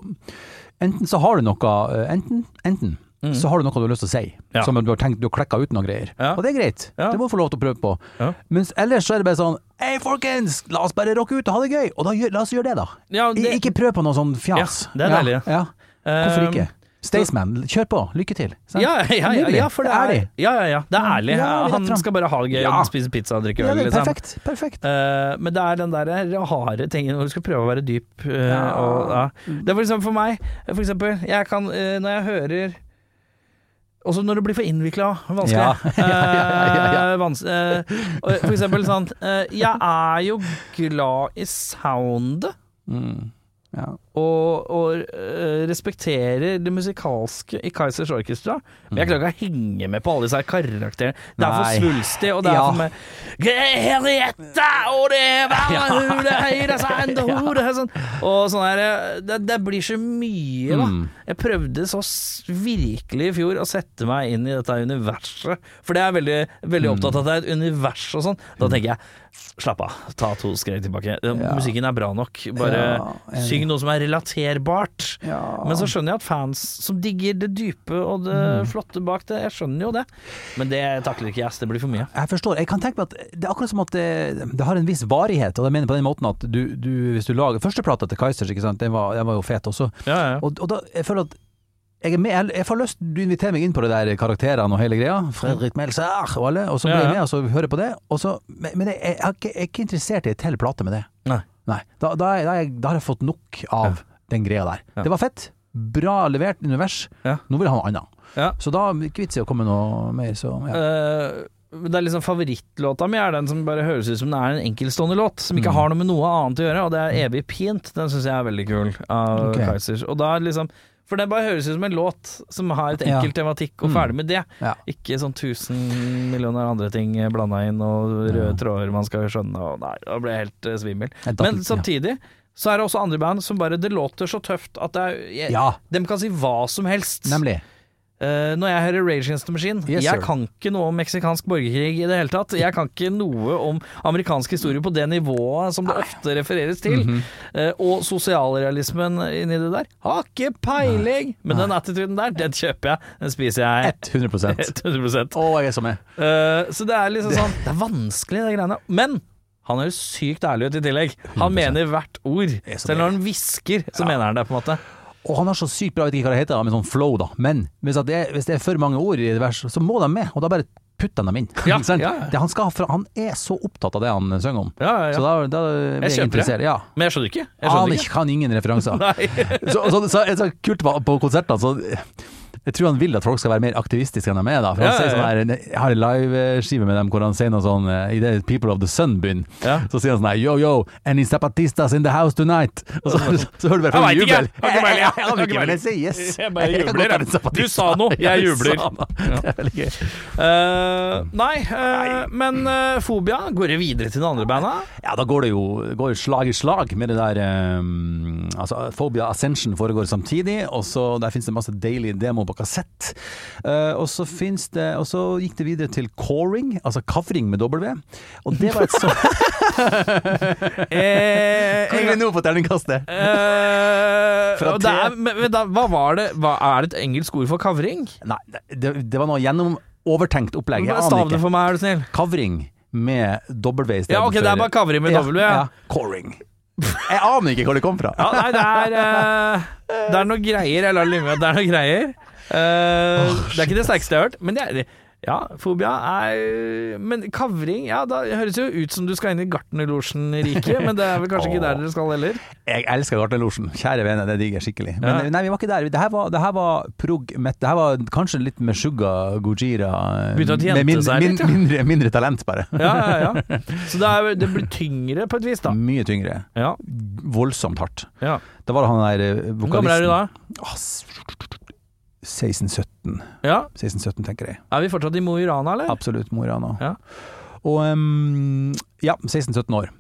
Enten så har du noe eh, Enten, enten Mm. så har du noe du har lyst til å si, Ja. som du har tenkt du har klekka ut noen greier. Ja. Og det er greit, Ja. det må du få lov til å prøve på. Ja. Mens ellers så er det bare sånn Hei, folkens, la oss bare rocke ut og ha det gøy! Og da la oss gjøre det, da. Ja, det, Ikke prøv på noe sånn fjas. Ja, det er deilig. Hvorfor ikke? ikke? Staysman, kjør på. Lykke til. Ja, ja, ja, ja, for det er Ærlig. Ja, ja, ja. Det er ærlig. Han skal bare ha det gøy og spise pizza og drikke øl, liksom. perfekt. Perfekt. Uh, men det er den der rare tingen hvor du skal prøve å være dyp. Uh, Ja. og, ja. Det er for eksempel for meg. For eksempel, jeg kan, eh, når jeg hører også når det blir for innvikla vanskelig. Ja. Eh, vans eh, for eksempel sånn eh, Jeg er jo glad i soundet. Mm. Ja. Og, og eh, respekterer det musikalske i Kaizers Orchestra. Men jeg klarer ikke å henge med på alle disse her karakterene. Det er for svulstig, og det er Ja. for meg Henriette, og det hule høyre sånn. Og sånn her eh, det, det blir så mye, da. Mm. Jeg prøvde så virkelig i fjor å sette meg inn i dette universet. For det er veldig, veldig Mm. opptatt av at det er et univers og sånn. Da tenker jeg slapp av, ta to skritt tilbake. Ja. Musikken er bra nok. Bare Ja, syng noe som er relaterbart. Ja. Men så skjønner jeg at fans som digger det dype og det Mm. flotte bak det, jeg skjønner jo det. Men det takler ikke jeg, det blir for mye. Jeg forstår. Jeg kan tenke meg at det er akkurat som at det, det har en viss varighet. Og jeg mener på den måten at du, du hvis du lager Førsteplata til Kaizers, ikke sant, den var, den var jo fet også. Ja, ja. Og, og da, jeg føler at jeg med, jeg, jeg får lyst Du inviterer meg inn på det der karakterene og hele greia. Fredrik Melser og alle. Og så blir jeg med og så hører på det. Og så, men jeg, jeg, er ikke, er interessert i en til plate med det. Nei. Nei. Da, da, da, da har jeg fått nok av den greia der. Det var fett. Bra levert univers. Nå vil jeg ha noe annet. Ja. Så da er det ikke vits i å komme noe mer, så ja. Uh, det er liksom Favorittlåta mi er den som bare høres ut som den er en enkeltstående låt, som ikke Mm. har noe med noe annet å gjøre, og det er Evig pint. Den syns jeg er veldig kul, av okay. Kaizers. Og da er det liksom For det bare høres ut som en låt som har et enkelt tematikk, og Mm. ferdig med det. Ikke sånn tusen millioner andre ting blanda inn, og røde tråder man skal skjønne, og nei, da ble jeg helt eh, svimmel. Men samtidig så er det også andre band som bare Det låter så tøft at det er jeg, Ja, De kan si hva som helst. nemlig. Eh, når jeg hører Rage Against the Machine Yes, Jeg kan ikke noe om meksikansk borgerkrig i det hele tatt. Jeg kan ikke noe om amerikansk historie på det nivået som det ofte refereres til. Mm -hmm. uh, og sosialrealismen inni det der. Har ikke peiling! Men den attituden der, den kjøper jeg. Den spiser jeg 100% 100 Å, jeg er så med. Uh, Så det er liksom sånn Det er vanskelig, de greiene. Men han høres sykt ærlig ut i tillegg. Han 100%. mener hvert ord. Selv når han hvisker, så mener han det, på en måte. Og han har så sykt bra, jeg vet ikke hva det heter, med sånn flow, da. Men hvis, det, er, hvis det er for mange ord i et vers, så må de med, og da bare putter dem inn. Ja, ja. Det, han, skal, ha han er så opptatt av det han synger om. Ja, ja, Så da, da blir Jeg jeg, interessert. Men jeg skjønner ikke. Jeg Han ikke. kan ingen referanser. Så, så, så, så kult på, på konsertene, så jeg tror han vil at folk skal være mer aktivistiske enn de er. da For han Ja, sier sånn her, Jeg har en liveskive med dem hvor han sier noe sånn eh, I det People of the Sun begynner, Ja. så sier han sånn her Yo, yo, any zapatistas in the house tonight? Og så, så hører du bare vet ikke, jubel. jeg har ikke jeg, jeg Jeg jeg sier yes. Jeg bare jubler. Du sa noe, jeg jubler. Det er veldig gøy. Eh, nei, eh, men eh, Fobia, går det videre til den andre bandet? Ja, da går det jo går det slag i slag med det der um, Altså, Phobia Ascension foregår samtidig, og så der finnes det masse daily demo på kassett. Eh, og så fins det Og så gikk det videre til coring, altså kavring med W. Og det var et så Eh, Hvor er vi nå på terningkastet? eh, er, men, da, hva var det? Hva, er det et engelsk ord for kavring? Nei, det, det var noe gjennom overtenkt opplegg. Jeg aner ikke. for meg, er du snill. Kavring med W istedenfor Ja, ok, det er bare kavring med W, ja. Coring. Jeg aner ikke hvor det kom fra. Ja, nei, det er uh, Det er noe greier. Jeg lar det ligge med at det er noe greier. Eh, det er ikke det sterkeste jeg har hørt, men det er ja, fobia er Men kavring, ja, da høres jo ut som du skal inn i Gartnerlosjen-riket, men det er vel kanskje ikke der dere skal heller? Jeg elsker Gartnerlosjen. Kjære vene, det digger jeg skikkelig. Men Ja. nei, vi var ikke der. Det her var, det her var prog met. Det her var kanskje litt med Suga Gojira. eh, Begynte å tjente min, seg litt, ja. mindre, mindre talent, bare. Ja, ja, ja. Så det, er, det blir tyngre på et vis, da. Mye tyngre. Ja, Voldsomt hardt. ja. Da var det han der vokalisten Hvor gammel er du da? Ah, s- 16-17, Ja, 16-17 tenker jeg. Er vi fortsatt i Mo i Rana, eller? Absolutt, Mo i Rana. Ja. Og um, ja, 16-17 år.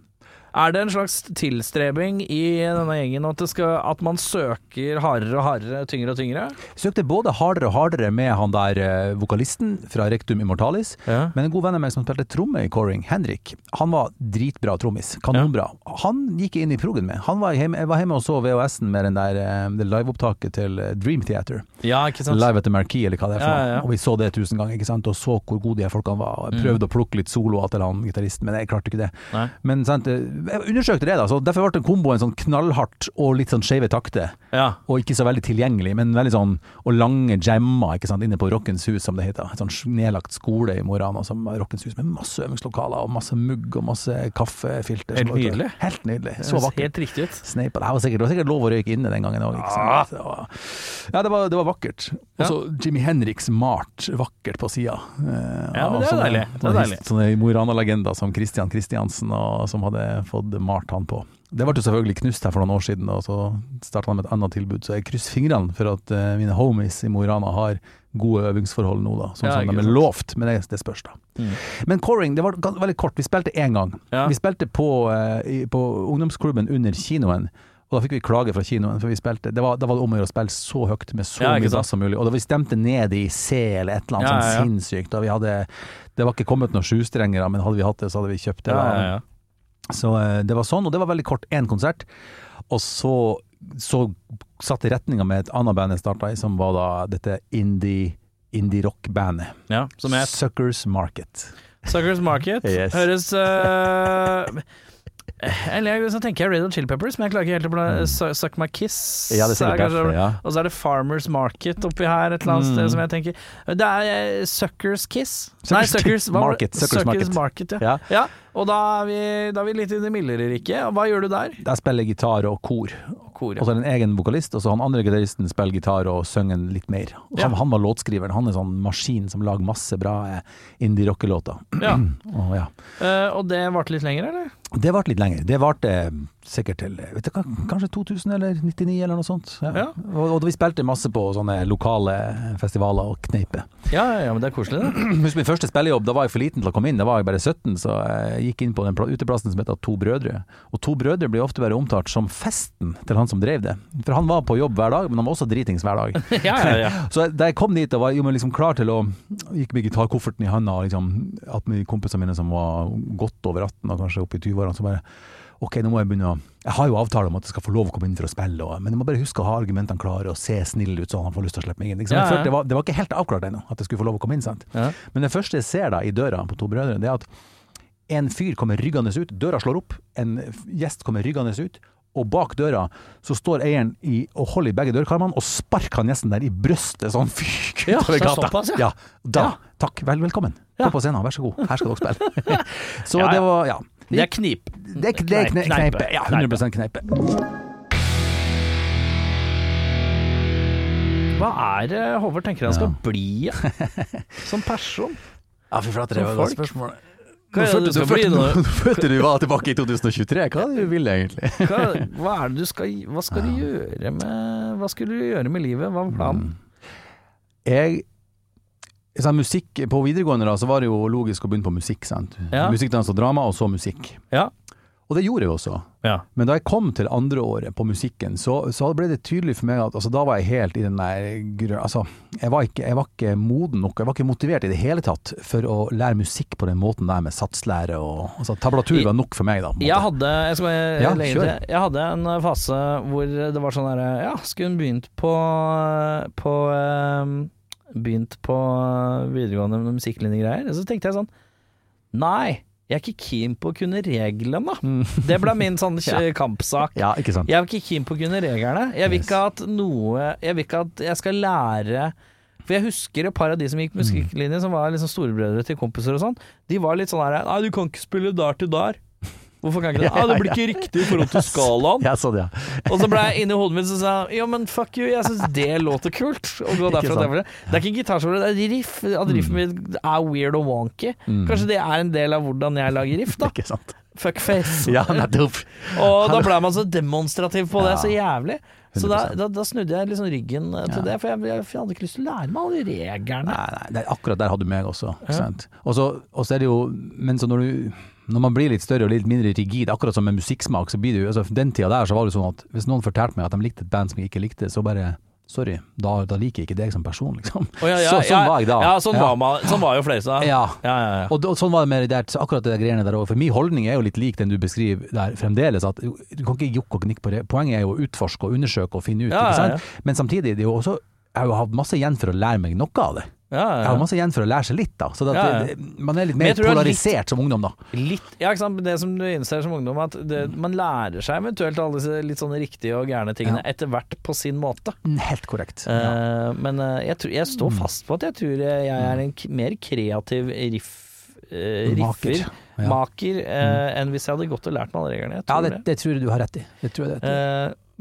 Er det en slags tilstrebing i denne gjengen at, det skal, at man søker hardere og hardere, tyngre og tyngre? Søkte både hardere og hardere med han der eh, vokalisten fra Rectum Immortalis, Ja. men en god venn av meg som spilte tromme i Coring, Henrik, han var dritbra trommis. Kanonbra. Han gikk jeg inn i progen med. Han var hjemme, jeg var hjemme og så VHS-en med den der, eh, det liveopptaket til eh, Dream Theater. Ja, ikke sant? Live at the Marquee, eller hva det er for noe. ja, ja. Og vi så det tusen ganger, ikke sant? og så hvor gode de folkene var. Og jeg Mm. prøvde å plukke litt soloer til han gitaristen, men jeg klarte ikke det. Nei. Men sant, jeg undersøkte det, da, så derfor ble komboen sånn knallhardt og litt sånn skeive takter. Ja. Og ikke så veldig tilgjengelig, men veldig sånn Og lange jammer ikke sant, inne på Rockens hus, som det heter. Et sånn nedlagt skole i Morana som Rockens hus, med masse øvingslokaler og masse mugg og masse kaffefilter. Helt nydelig. Helt nydelig. Så vakkert. Helt riktig ut. Sneipa. Det var sikkert, det var sikkert lov å røyke inne den gangen òg. Ah. Ja, det var, det var vakkert. Og så Jimmy Henriks malt vakkert på sida. Ja, men det er deilig. Det er deilig. Sånne Mo Rana-legender som Christian Christiansen, og, som hadde fått malt han på. Det ble jo selvfølgelig knust her for noen år siden, og så starta han med et annet tilbud. Så jeg krysser fingrene for at uh, mine homies i Mo i Rana har gode øvingsforhold nå, da. Sånn Ja, som de er lovt, men det, det spørs, da. Mm. Men coring, det var veldig kort. Vi spilte én gang. Ja. Vi spilte på, uh, i, på ungdomsklubben under kinoen. Og da fikk vi klage fra kinoen, for vi spilte Det var, da var det om å gjøre å spille så høyt med så Ja, mye bass som mulig. Og da vi stemte ned i C eller et eller annet Ja, sånn ja, ja. sinnssykt. Og vi hadde Det var ikke kommet noen sjustrengere, men hadde vi hatt det, så hadde vi kjøpt det. Ja, ja, ja. Så eh, det var sånn, og det var veldig kort. Én konsert. Og så, så satte retninga med et annet band jeg starta i, som var da dette indie indie-rock-bandet. ja. Suckers Market. Suckers Market. Yes. Høres eh, Eller så tenker jeg Red Hot Chili Peppers, men jeg klarer ikke helt å bla Su- Suck My Kiss. Mm. Ja, det er kanskje- ja. Og så er det Farmers Market oppi her et eller annet Mm. sted, som jeg tenker Det er eh, Suckers Kiss. Suckers Nei, Suckers? Market, Suckers Suckers Market. Market. Ja. ja. ja. Og da er, vi, da er vi litt i det mildere riket. Hva gjør du der? Der spiller jeg gitar og kor. kor, Og så er det en egen vokalist, og så han andre gitaristen spiller gitar og synger litt mer. Ja. Han var låtskriveren. Han er sånn maskin som lager masse bra eh, indie-rockelåter. Ja. Og ja. Uh, og det varte litt lenger, eller? Det varte litt lenger. Det varte sikkert til vet du, kanskje 2000 eller 99 eller noe sånt. Ja. Ja. Og, og vi spilte masse på sånne lokale festivaler og kneiper. Ja, ja, men det er koselig, det. Husk min første spillejobb, da var jeg for liten til å komme inn. Da var jeg bare 17, så jeg gikk inn på den uteplassen som heter To brødre. Og To brødre blir ofte bare omtalt som festen til han som drev det. For han var på jobb hver dag, men han var også dritings hver dag. Ja, ja, ja. Så da jeg kom dit og var jo, liksom klar til å Gikk med gitarkofferten i handa og liksom at kompisene mine som var godt over 18 og kanskje oppe i 20-årene, så bare Ok, nå må jeg begynne å Jeg har jo avtale om at jeg skal få lov å komme inn for å spille, og, men jeg må bare huske å ha argumentene klare og se snill ut, så han får lyst til å slippe meg inn. Liksom. Ja, ja. det, var, det var ikke helt avklart ennå, at jeg skulle få lov å komme inn. sant? Ja. Men det første jeg ser da i døra på To brødre, det er at en fyr kommer ryggende ut, døra slår opp, en gjest kommer ryggende ut, og bak døra så står eieren i, og holder i begge dørkarmene og sparker han gjesten der i brøstet sånn fyk Ja, utover så gata. såpass, ja. ja. Da, Ja. takk, vel velkommen. Gå på scenen, vær så god, her skal dere spille. så det var, ja. Det er knip. Det er, det er kne, Kneipe. kneipe. Ja, 100 kneipe. Hva er det Håvard tenker han skal Ja. bli som person? Ja, fy flate, det var et godt spørsmål. Hva er det du skal bli nå? Nå følte du var tilbake i 2023, hva er det du ville egentlig? Hva, hva er det du skal Hva skal du gjøre med Hva skulle du gjøre med livet? Hva var planen? Jeg sånn, musikk, På videregående da, så var det jo logisk å begynne på musikk. sant? Ja. Musikk, dans og drama, og så musikk. Ja. Og det gjorde jeg også. Ja. Men da jeg kom til andre året på musikken, så, så ble det tydelig for meg at altså, da var jeg helt i den der Altså, jeg var, ikke, jeg var ikke moden nok, jeg var ikke motivert i det hele tatt for å lære musikk på den måten der med satslære og altså, Tablatur var nok for meg, da. Jeg hadde Jeg skal Ja, til. Jeg hadde en fase hvor det var sånn derre Ja, skulle hun begynt på På eh, Begynt på videregående med musikklinjegreier? Og så tenkte jeg sånn Nei, jeg er ikke keen på å kunne reglene. Mm. Det ble min sånn kampsak. Ja, ikke sant. Jeg er ikke keen på å kunne reglene. Jeg vil ikke at noe Jeg vil ikke at jeg skal lære For jeg husker et par av de som gikk musikklinje, som var liksom storebrødre til kompiser og sånn. De var litt sånn her Nei, du kan ikke spille der til der. Hvorfor kan jeg ikke det? Ah, det blir ikke riktig i forhold til skalaen. Ja, sånn, ja. Og så ble jeg inni hodet mitt og sa Ja, men fuck you, jeg syns det låter kult. Og gå derfra til derfra. Det er ikke gitarsolo, det er riff. At riffen mitt er weird og wonky. Mm. Kanskje det er en del av hvordan jeg lager riff, da. Ikke sant. Fuckface. Ja, nettopp. Og da ble man så demonstrativ på det, så jævlig. Så da, da, da snudde jeg liksom ryggen eh, til Ja. det, for jeg, jeg, jeg hadde ikke lyst til å lære meg alle reglene. Nei, nei, det akkurat der hadde du meg også. Ja. Og så er det jo Men så når du når man blir litt større og litt mindre rigid, akkurat som med musikksmak, så blir det jo altså, Den tida der så var det sånn at hvis noen fortalte meg at de likte et band som jeg ikke likte, så bare Sorry, da, da liker jeg ikke deg som person, liksom. Oh, ja, ja, så, sånn ja, var jeg da. Ja, sånn, Var, man, sånn var jo flere da. Ja. Ja, ja, ja. Og, da- sånn var det med det der, akkurat det der greiene der òg. For min holdning er jo litt lik den du beskriver der fremdeles. At du kan ikke jokke og knikke på det. Poenget er jo å utforske og undersøke og finne ut. Men samtidig, det er jo også jeg har jo hatt masse igjen for å lære meg noe av det. Ja, Jeg ja, har ja. masse igjen for å lære seg litt, da. Så det, Ja, det, man er litt mer jeg er litt- polarisert som ungdom, da. Litt, ja, ikke sant? Det som du innser som ungdom, at det, man lærer seg eventuelt alle disse litt sånne riktige og gærne tingene etter hvert på sin måte. Helt korrekt. Mm. Eh, men eh, jeg, tror, jeg står fast på at jeg tror jeg er en mer kreativ riff, eh, Maker. riffer. Mm. maker, eh, enn hvis jeg hadde gått og lært meg alle reglene. Jeg Ja, tror det, det. det tror jeg du har rett i. Det tror jeg det.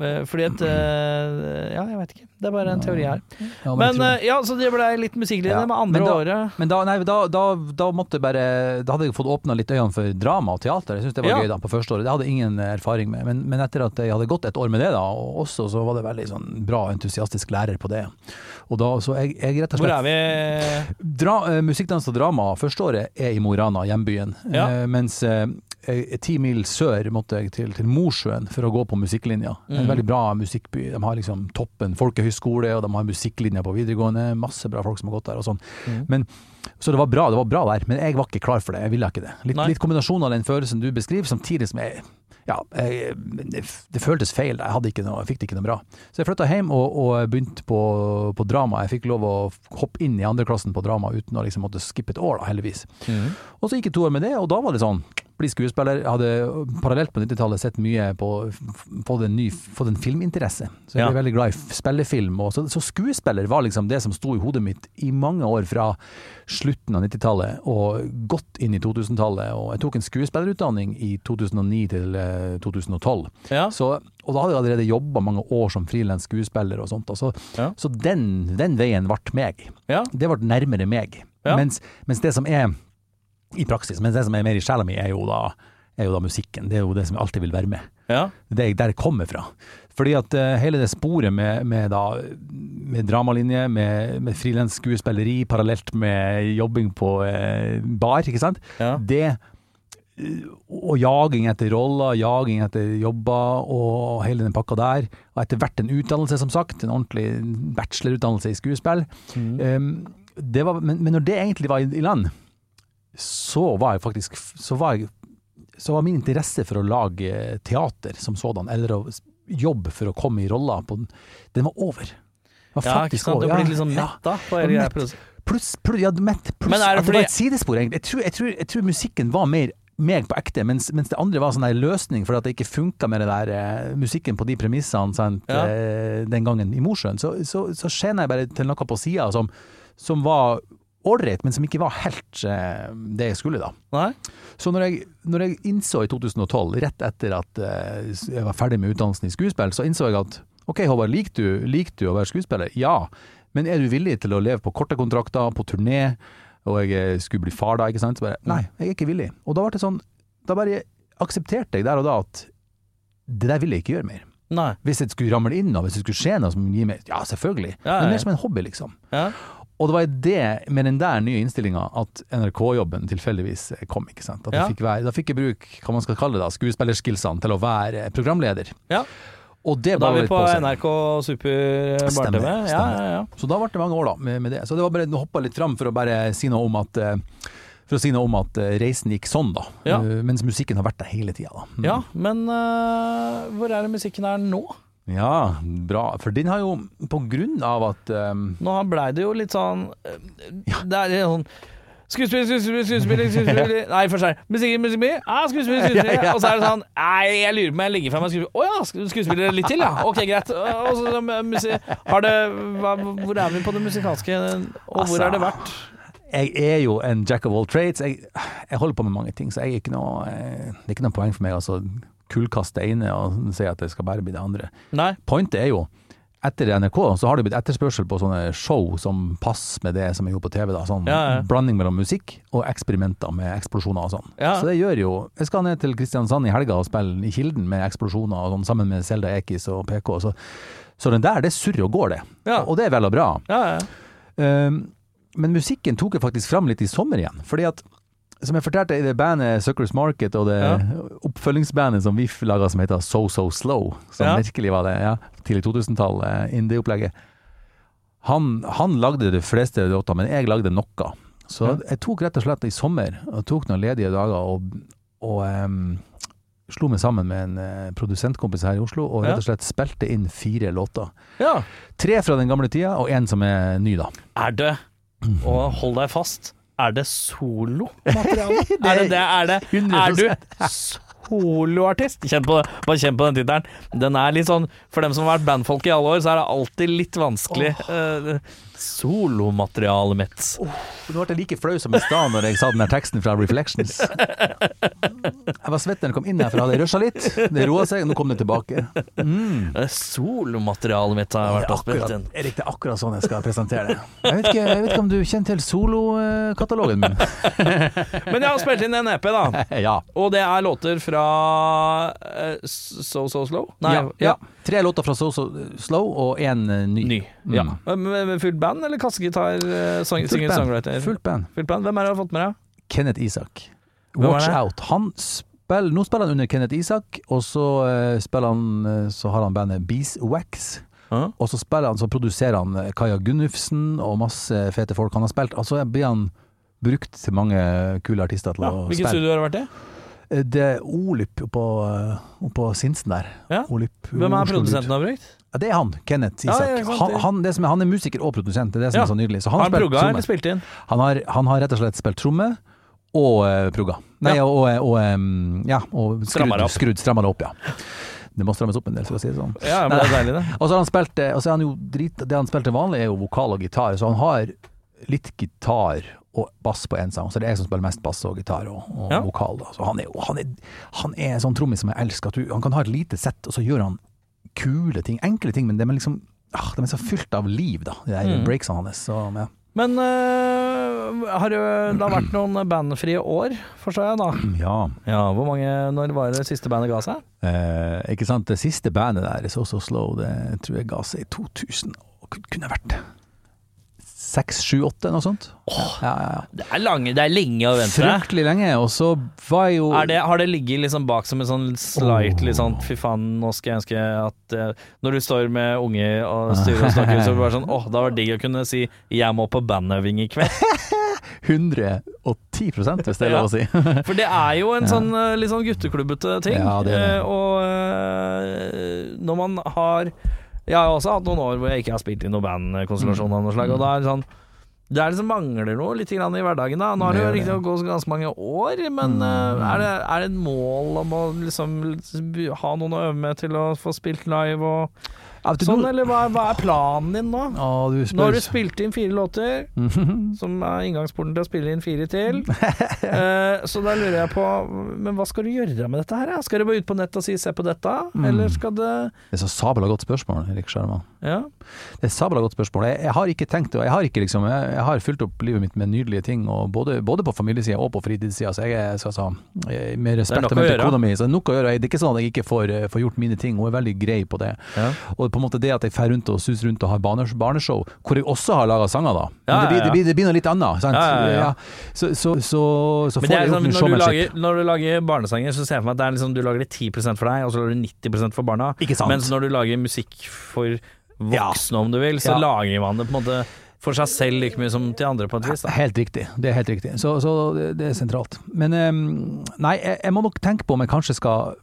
Eh, fordi at eh, Ja, jeg vet ikke. Det er bare en teori her. Ja, Men men eh, ja, så det ble litt musikklinje Ja, med andre men da- året. Men da, nei, da, da, da måtte jeg bare Da hadde jeg fått åpna litt øynene for drama og teater. Jeg syns det var Ja. gøy da på første året. Det hadde jeg ingen erfaring med. Men, men etter at jeg hadde gått et år med det, da, og også så var det veldig sånn bra, entusiastisk lærer på det. Og da, så jeg, jeg rett og slett Hvor er vi? Dra, Musikkdans og drama første året er i Mo i Rana, hjembyen. Mens ti mil sør måtte jeg til, til Mosjøen for å gå på musikklinja. En Mm. veldig bra musikkby. De har liksom toppen folkehøyskole, og de har musikklinja på videregående. Masse bra folk som har gått der og sånn. Mm. Men, så det var bra, det var bra der, men jeg var ikke klar for det. Jeg ville ikke det. Litt, litt kombinasjon av den følelsen du beskriver, samtidig som jeg ja, jeg, det, det føltes feil. Jeg, noe, jeg fikk det ikke noe bra. Så jeg flytta hjem og, og begynte på, på drama. Jeg fikk lov å hoppe inn i andreklassen på drama uten å liksom måtte skippe et år, da, heldigvis. Mm. Og så gikk jeg to år med det, og da var det sånn bli skuespiller. Hadde parallelt på 90-tallet sett mye på Fått en ny fått en filminteresse. Så jeg Ja. ble veldig glad i spillefilm. Og så, så skuespiller var liksom det som sto i hodet mitt i mange år fra slutten av 90-tallet og godt inn i 2000-tallet. Og jeg tok en skuespillerutdanning i 2009 til eh, 2012. Ja. Så, og da hadde jeg allerede jobba mange år som frilans skuespiller og sånt. Og Så, Ja. så den, den veien ble meg. Ja. Det ble nærmere meg. Ja. Mens, mens det som er i praksis, Men det som er mer i sjela mi, er jo da er jo da musikken. Det er jo det som alltid vil være med. ja. Det er der jeg kommer fra. Fordi at uh, hele det sporet med, med, da, med dramalinje, med, med frilansskuespilleri parallelt med jobbing på uh, bar, ikke sant. Ja. Det eh, og jaging etter roller, jaging etter jobber og hele den pakka der. Og etter hvert en utdannelse, som sagt. En ordentlig bachelorutdannelse i skuespill. Um, det var, men, men når det egentlig var i, i land, så var jeg faktisk så var, jeg, så var min interesse for å lage teater som sådan, eller å jobbe for å komme i roller, på, den var over. Var ja, ikke sant. Du blitt litt sånn mett da på Ja, plutselig. Pluss, pluss, ja, mett, pluss det at det fordi- var et sidespor, egentlig. Jeg tror, jeg tror, jeg tror musikken var mer meg på ekte, mens, mens det andre var sånn der løsning for at det ikke funka med det der eh, musikken på de premissene sant, Ja. eh, den gangen i Mosjøen. Så, så, så skjena jeg bare til noe på sida som, som var ålreit, men som ikke var helt eh, det jeg skulle da. Nei? Så når jeg, når jeg innså i 2012, rett etter at eh, jeg var ferdig med utdannelsen i skuespill, så innså jeg at ok Håvard, liker du, liker du å være skuespiller? Ja. Men er du villig til å leve på korte kontrakter, på turné, og jeg eh, skulle bli far da, ikke sant? Så bare, nei, jeg er ikke villig. Og da ble det sånn, da bare aksepterte jeg der og da at det der vil jeg ikke gjøre mer. Nei. Hvis det skulle ramle inn, og hvis det skulle skje noe som gir meg, ja selvfølgelig. Ja, ja, Men mer som en hobby, liksom. Og det var det, med den der nye innstillinga, at NRK-jobben tilfeldigvis kom. ikke sant? Ja. fikk være, da fikk jeg bruk hva man skal kalle det, da, skuespillerskillsene til å være programleder. Ja. Og det Og da er vi på. NRK Super Barne-TV. Ja, ja, ja. Så da ble det mange år da, med, med det. Så det var bare å hoppe litt fram for å bare si noe om at eh, for å si noe om at eh, reisen gikk sånn, da. Ja. Eh, Mens musikken har vært der hele tida, da. Mm. ja men uh, hvor er det musikken er nå? Ja, bra. For den har jo, på grunn av at um Nå blei det jo litt sånn øh, Det er litt sånn Skuespiller, skuespiller, skuespiller, skuespiller Nei, først er det musikk, musikk. Ah, skuespiller, skuespiller. Og så er det sånn Nei, jeg lurer på om jeg legger fra meg skuespiller. Å ja, skuespiller litt til, ja. Ok, greit. Og så musikk Har det hva, Hvor er vi på det musikalske, og hvor har det vært? jeg er jo en jack of all trades. Jeg, jeg holder på med mange ting, så jeg er ikke noe, eh, det er ikke noe poeng for meg å altså, kullkaste det ene og si at det skal bare bli det andre. Nei. Pointet er jo, etter NRK så har det blitt etterspørsel på sånne show som passer med det som er gjort på TV. da, sånn Ja, ja. Blanding mellom musikk og eksperimenter med eksplosjoner og sånn. Ja. Så det gjør jo Jeg skal ned til Kristiansand i helga og spille i Kilden med eksplosjoner og sånn, sammen med Selda Ekiz og PK. Så, så den der, det surrer og går, det. Ja. Og det er vel og bra. Ja, ja. Um, men musikken tok jeg faktisk fram litt i sommer igjen. Fordi at, som jeg fortalte i det bandet Suckers Market, og det Ja. oppfølgingsbandet som VIF laga som heter So So Slow, som Ja. virkelig var det ja, tidlig 2000-tall, eh, indie-opplegget. Han, han lagde de fleste låter, men jeg lagde noe. Så jeg tok rett og slett i sommer, og tok noen ledige dager og, og um, slo meg sammen med en uh, produsentkompis her i Oslo, og rett og slett spilte inn fire låter. ja. Tre fra den gamle tida, og én som er ny, da. Er det Og hold deg fast. Er det solomateriale? er det det? Er, det, er du soloartist? Kjenn på. Bare kjenn på den tittelen. Den er litt sånn For dem som har vært bandfolk i alle år, så er det alltid litt vanskelig. Eh, solomaterialet mitt. Nå ble jeg like flau som i stad når jeg sa den der teksten fra Reflections. Jeg var svett da jeg kom inn her, for jeg hadde rusha litt. Det roa seg, nå kom det tilbake. Mm. er Solomaterialet mitt har vært og spilt inn. Erik, det er akkurat sånn jeg skal presentere det. Jeg vet ikke, jeg vet ikke om du kjenner til solokatalogen min? Men jeg har spilt inn en EP, da. Ja. Og det er låter fra eh, So So Slow? Nei, ja, ja. Tre låter fra So So Slow og én ny. Ny. Mm. Ja. Med, med fullt band eller kassegitar? eh, Sang, Fullt band. Singer-songwriter? Fullt band. Fullt band. Hvem er det du har fått med deg? Kenneth Isak. Watch? Out. Han spiller, nå spiller han under Kenneth Isak, og så eh, han eh, Så har han bandet Beeswax. Hæ? Og så han, så produserer han eh, Kaja Gunnufsen og masse fete folk han har spilt. Altså blir han brukt til mange kule artister til Ja. å Hvilket Hvilken studio har du vært i? Eh, Det er Olyp oppå, eh, oppå Sinsen der. Ja. Olip, Hvem er produsenten du har brukt? Ja, det er han. Kenneth Isak. ja, sant, han, han, det som er, han er musiker og produsent, det er det som er så nydelig. Så han, Har han progga eller spilt inn? han, har, han har rett og slett spilt tromme, og uh, progga. Nei, Ja. og, og, og em, ja, og skrudd, skrudd strammer det opp, ja. Det må strammes opp en del, for å si det sånn. Ja, men det er deilig, det. Og så har han spilt og så er han jo drit, Det han spilte vanlig, er jo vokal og gitar, så han har litt gitar og bass på én sang. Så det er jeg som spiller mest bass og gitar og, og Ja. vokal. Da. Så han er han er, han er en sånn trommis som jeg elsker. Du, han kan ha et lite sett, og så gjør han kule ting. Enkle ting, men de er liksom ah, De er så fylt av liv, da, de Mm. breaksene hans. Så, ja. Men øh, har det, det har vært noen bandfrie år, forstår jeg da? ja. Ja, hvor mange, Når var det siste bandet ga seg? Eh, ikke sant. Det siste bandet der, So So Slow, det tror jeg ga seg i 2000 og kunne vært seks, sju, åtte, noe sånt. Ja, ja, ja. Det er, lange, det er lenge å vente. Fryktelig lenge, og så var jeg jo det, har det ligget liksom bak som en sånn slightly sånn Fy faen, nå skal jeg ønske at uh, Når du står med unge og styrer og snakker, så bare sånn Åh, det var digg å kunne si 'jeg må på bandøving i kveld'. 110 hvis det er lov å si. For det er jo en sånn eh, litt sånn gutteklubbete ting. Ja, det det. Eh, Og når man har Jeg har også hatt noen år hvor jeg ikke har spilt i noen bandkonstellasjon av noe slag, og da er det sånn det er liksom mangler noe litt grann i hverdagen. da Nå har det jo riktignok gått ganske mange år, men Mm. uh, er, det, er det et mål om å liksom ha noen å øve med til å få spilt live og sånn, eller hva, hva er planen din nå? Du Nå har du spilt inn fire låter, som er inngangsporten til å spille inn fire til. uh, så da lurer jeg på Men hva skal du gjøre med dette her? Skal du bare ut på nett og si 'se på dette', Mm. eller skal det Det er så sabla godt spørsmål, Erik Skjerma. Ja. Det er et sabla godt spørsmål. Jeg, jeg har ikke tenkt og jeg har ikke liksom Jeg, jeg har fylt opp livet mitt med nydelige ting, både, både på familiesida og på fritidssida, så jeg er så, så, eh, med respekt å gjøre. kona mi, så det er nok å gjøre. Det er ikke sånn at jeg ikke får, eh, får gjort mine ting, hun er veldig grei på det. Ja. Og på en måte det at jeg fer rundt og suser rundt og har barne- barneshow, hvor jeg også har laga sanger, da. Men Ja, det, blir, det, blir, det blir noe litt annet, sant. Så, så, så, så får jeg gjort sånn, når, du showmanship. lager, når du lager barnesanger, så ser jeg for meg at det er liksom, du lager det 10% for deg, og så lager du 90% for barna. Mens når du lager musikk for voksne, om du vil, så Ja. lager man det på en måte for seg selv like mye som til andre på et vis. Da. Helt riktig. Det er helt riktig. Så, så det, er sentralt. Men um, nei, jeg, jeg må nok tenke på om jeg kanskje skal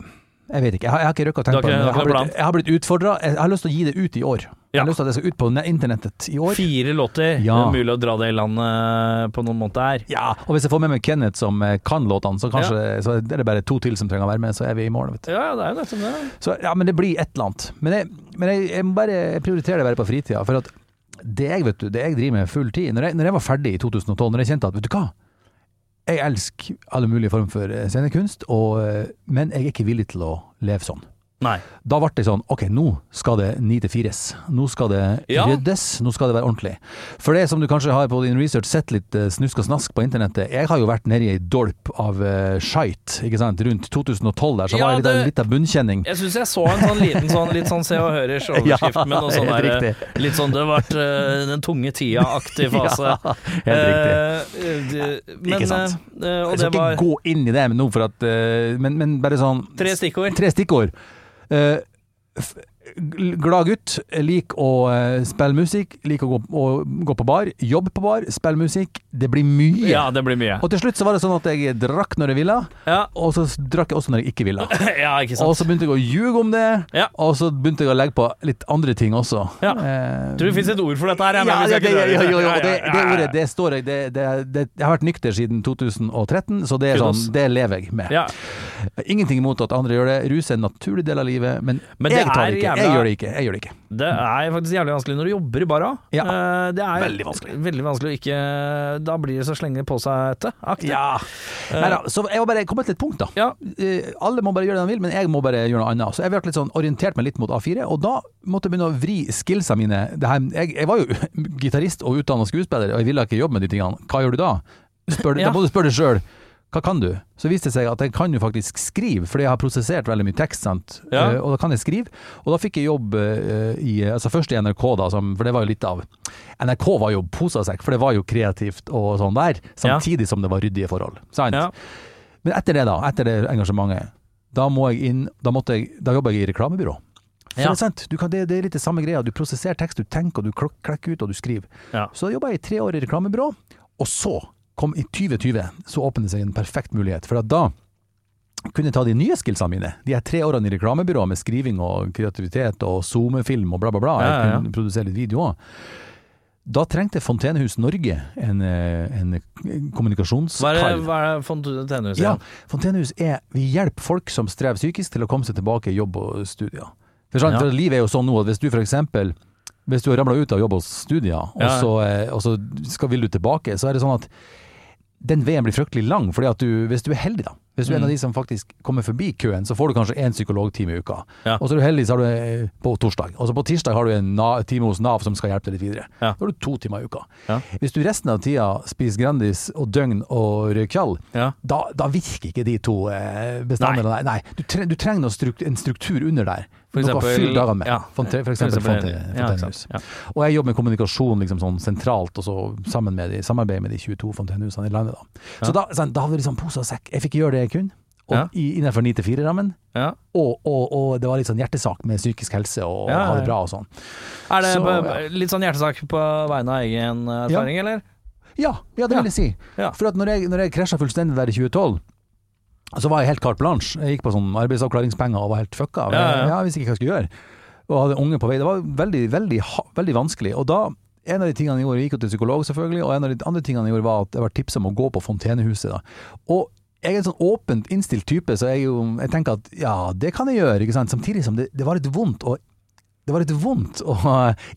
Jeg vet ikke. Jeg har, jeg har ikke rukket å tenke på det. Jeg har har blitt, jeg har blitt utfordra. Jeg har lyst til å gi det ut i år. Jeg har lyst til at det skal ut på internettet i år. Fire låter. Ja. Det er mulig å dra det i landet på noen måneder her. Ja, og hvis jeg får med meg Kenneth som eh, kan låtene, så kanskje så er det bare to til som trenger å være med, så er vi i mål. Vet du. Ja, ja, det er jo nettopp det. Så ja, men det blir et eller annet. Men jeg, men jeg, jeg, må bare, jeg prioriterer det bare på fritida. For at det jeg, vet du, det jeg driver med full tid Når jeg, når jeg var ferdig i 2012, når jeg kjente at vet du hva, jeg elsker alle mulige former for eh, scenekunst, og, eh, men jeg er ikke villig til å leve sånn. Nei. Da ble det sånn, ok, nå skal det ni til fires. Nå skal det Ja. ryddes, nå skal det være ordentlig. For det som du kanskje har på din research sett litt eh, snusk og snask på internettet, jeg har jo vært nedi ei dolp av uh, shite, ikke sant, rundt 2012 der, så Ja, var jeg litt, det- litt av bunnkjenning. Jeg syns jeg så en sånn liten sånn, litt sånn Se og Høres overskrift med noe sånn der. Litt sånn det har vært eh, den tunge tida-aktig fase. Ja, helt riktig. Uh, det- men, Ikke sant. Uh, og Jeg det skal var ikke gå inn i det nå, for at, eh, men, men bare sånn tre stikkord. Tre stikkord. Eh, glad gutt, lik å eh, spille musikk, lik å gå, å gå på bar, jobb på bar, spille musikk. Det blir mye. Ja, det blir mye. Og til slutt så var det sånn at jeg drakk når jeg ville, Ja, og så drakk jeg også når jeg ikke ville. ja ikke sant. Og så begynte jeg å ljuge om det, Ja. og så begynte jeg å legge på litt andre ting også. Ja. Eh, Tror det fins et ord for dette her. ja, det, det, jo, jo, jo, Ja, det, ja, det ja, ja. ordet, det står jeg det, Jeg har vært nykter siden 2013, så det er sånn, det lever jeg med. Ja. Ingenting imot at andre gjør det. Rus er en naturlig del av livet, men, Men jeg tar det ikke. jævla- Jeg gjør det ikke. Jeg gjør det ikke. Det er faktisk jævlig vanskelig når du jobber i bar òg. Ja. Det er Veldig vanskelig. Veldig vanskelig å ikke Da blir det så slenge på seg etter. aktig. Ja. Neida, så jeg må bare komme til et punkt, da. Ja. Eh, alle må bare gjøre det de vil, men jeg må bare gjøre noe annet. Så jeg ble litt sånn orientert meg litt mot A4, og da måtte jeg begynne å vri skillsa mine. Det her, jeg, jeg var jo gitarist og utdanna skuespiller, og jeg ville ikke jobbe med de tingene. Hva gjør du da? Spør, Ja. Da må du spørre deg sjøl. Hva kan du? Så viste det seg at jeg kan jo faktisk skrive, fordi jeg har prosessert veldig mye tekst. sant? Ja. Uh, og da kan jeg skrive. Og da fikk jeg jobb uh, i altså først i NRK, da, som, for det var jo litt av NRK var jo posasekk, for det var jo kreativt og sånn der, samtidig som det var ryddige forhold. Sant? Ja. Men etter det, da, etter det engasjementet, da må jeg inn Da, måtte jeg, da jobber jeg i reklamebyrå. Ja. det, sant, du kan, det, det er litt det samme greia. Du prosesserer tekst, du tenker, du klekker ut, og du skriver. Ja. Så da jobba jeg i tre år i reklamebyrå, og så kom i 2020, så åpnet det seg en perfekt mulighet. For da kunne jeg ta de nye skillsene mine. De her tre årene i reklamebyrå med skriving og kreativitet og zoomefilm og bla, bla, bla. Ja, ja, ja. Jeg kunne produsere litt video òg. Da trengte Fontenehus Norge en, eh, en er kommunikasjonskall. hva er Fontenehus? Ja. Fontenehus er Vi hjelper folk som strever psykisk til å komme seg tilbake i jobb og studier. For, sant, for Livet er jo sånn nå at hvis du eksempel Hvis du har ramla ut av jobb og studier, og, så, eh, og så skal, vil du tilbake, så er det sånn at den veien blir fryktelig lang. Fordi at du, hvis du er heldig, da. Hvis du er en av de som faktisk kommer forbi køen, så får du kanskje én psykologtime i uka. Ja. Og så er du heldig, så har du eh, på torsdag. Og så på tirsdag har du en time hos Nav som skal hjelpe deg litt videre. Ja. Da har du to timer i uka. Ja. Hvis du resten av tida spiser Grandis og døgn og røykjall, kjall, Ja. da, da virker ikke de to eh, bestandene. Nei. Nei. Du, tre, du trenger struktur, en struktur under der. For noe å fylle dagene med. ja. Fonte- for eksempel For eksempel- fontenehus. ja. Ja. Og jeg jobber med kommunikasjon liksom sånn sentralt, og så sammen med de, samarbeid med de 22 fontenehusene i landet. Da. Så da, sånn, da hadde vi liksom pose og sekk. Jeg fikk gjøre det jeg kunne, og Ja. innenfor 9-4-rammen. Ja. Og, og, og det var litt sånn hjertesak med psykisk helse og Ja, ha det bra og sånn. Er det Så, litt sånn hjertesak på vegne av egen erfaring, eller? Ja, ja det vil jeg si. For når jeg, når jeg krasja fullstendig der i 2012, så var jeg helt carte blanche. Jeg gikk på sånn arbeidsavklaringspenger og var helt fucka. Ja, ja. Jeg visste ikke hva jeg skulle gjøre. Og hadde unge på vei. Det var veldig, veldig, veldig vanskelig. Og da en av de tingene jeg gjorde, jeg gikk jo til psykolog selvfølgelig, og en av de andre tingene jeg gjorde var at jeg var tipsa om å gå på Fontenehuset. Da. Og jeg er en sånn åpent innstilt type, så jeg, jo, jeg tenker at ja, det kan jeg gjøre. Ikke sant? Samtidig som det, det var litt vondt. å det var litt vondt å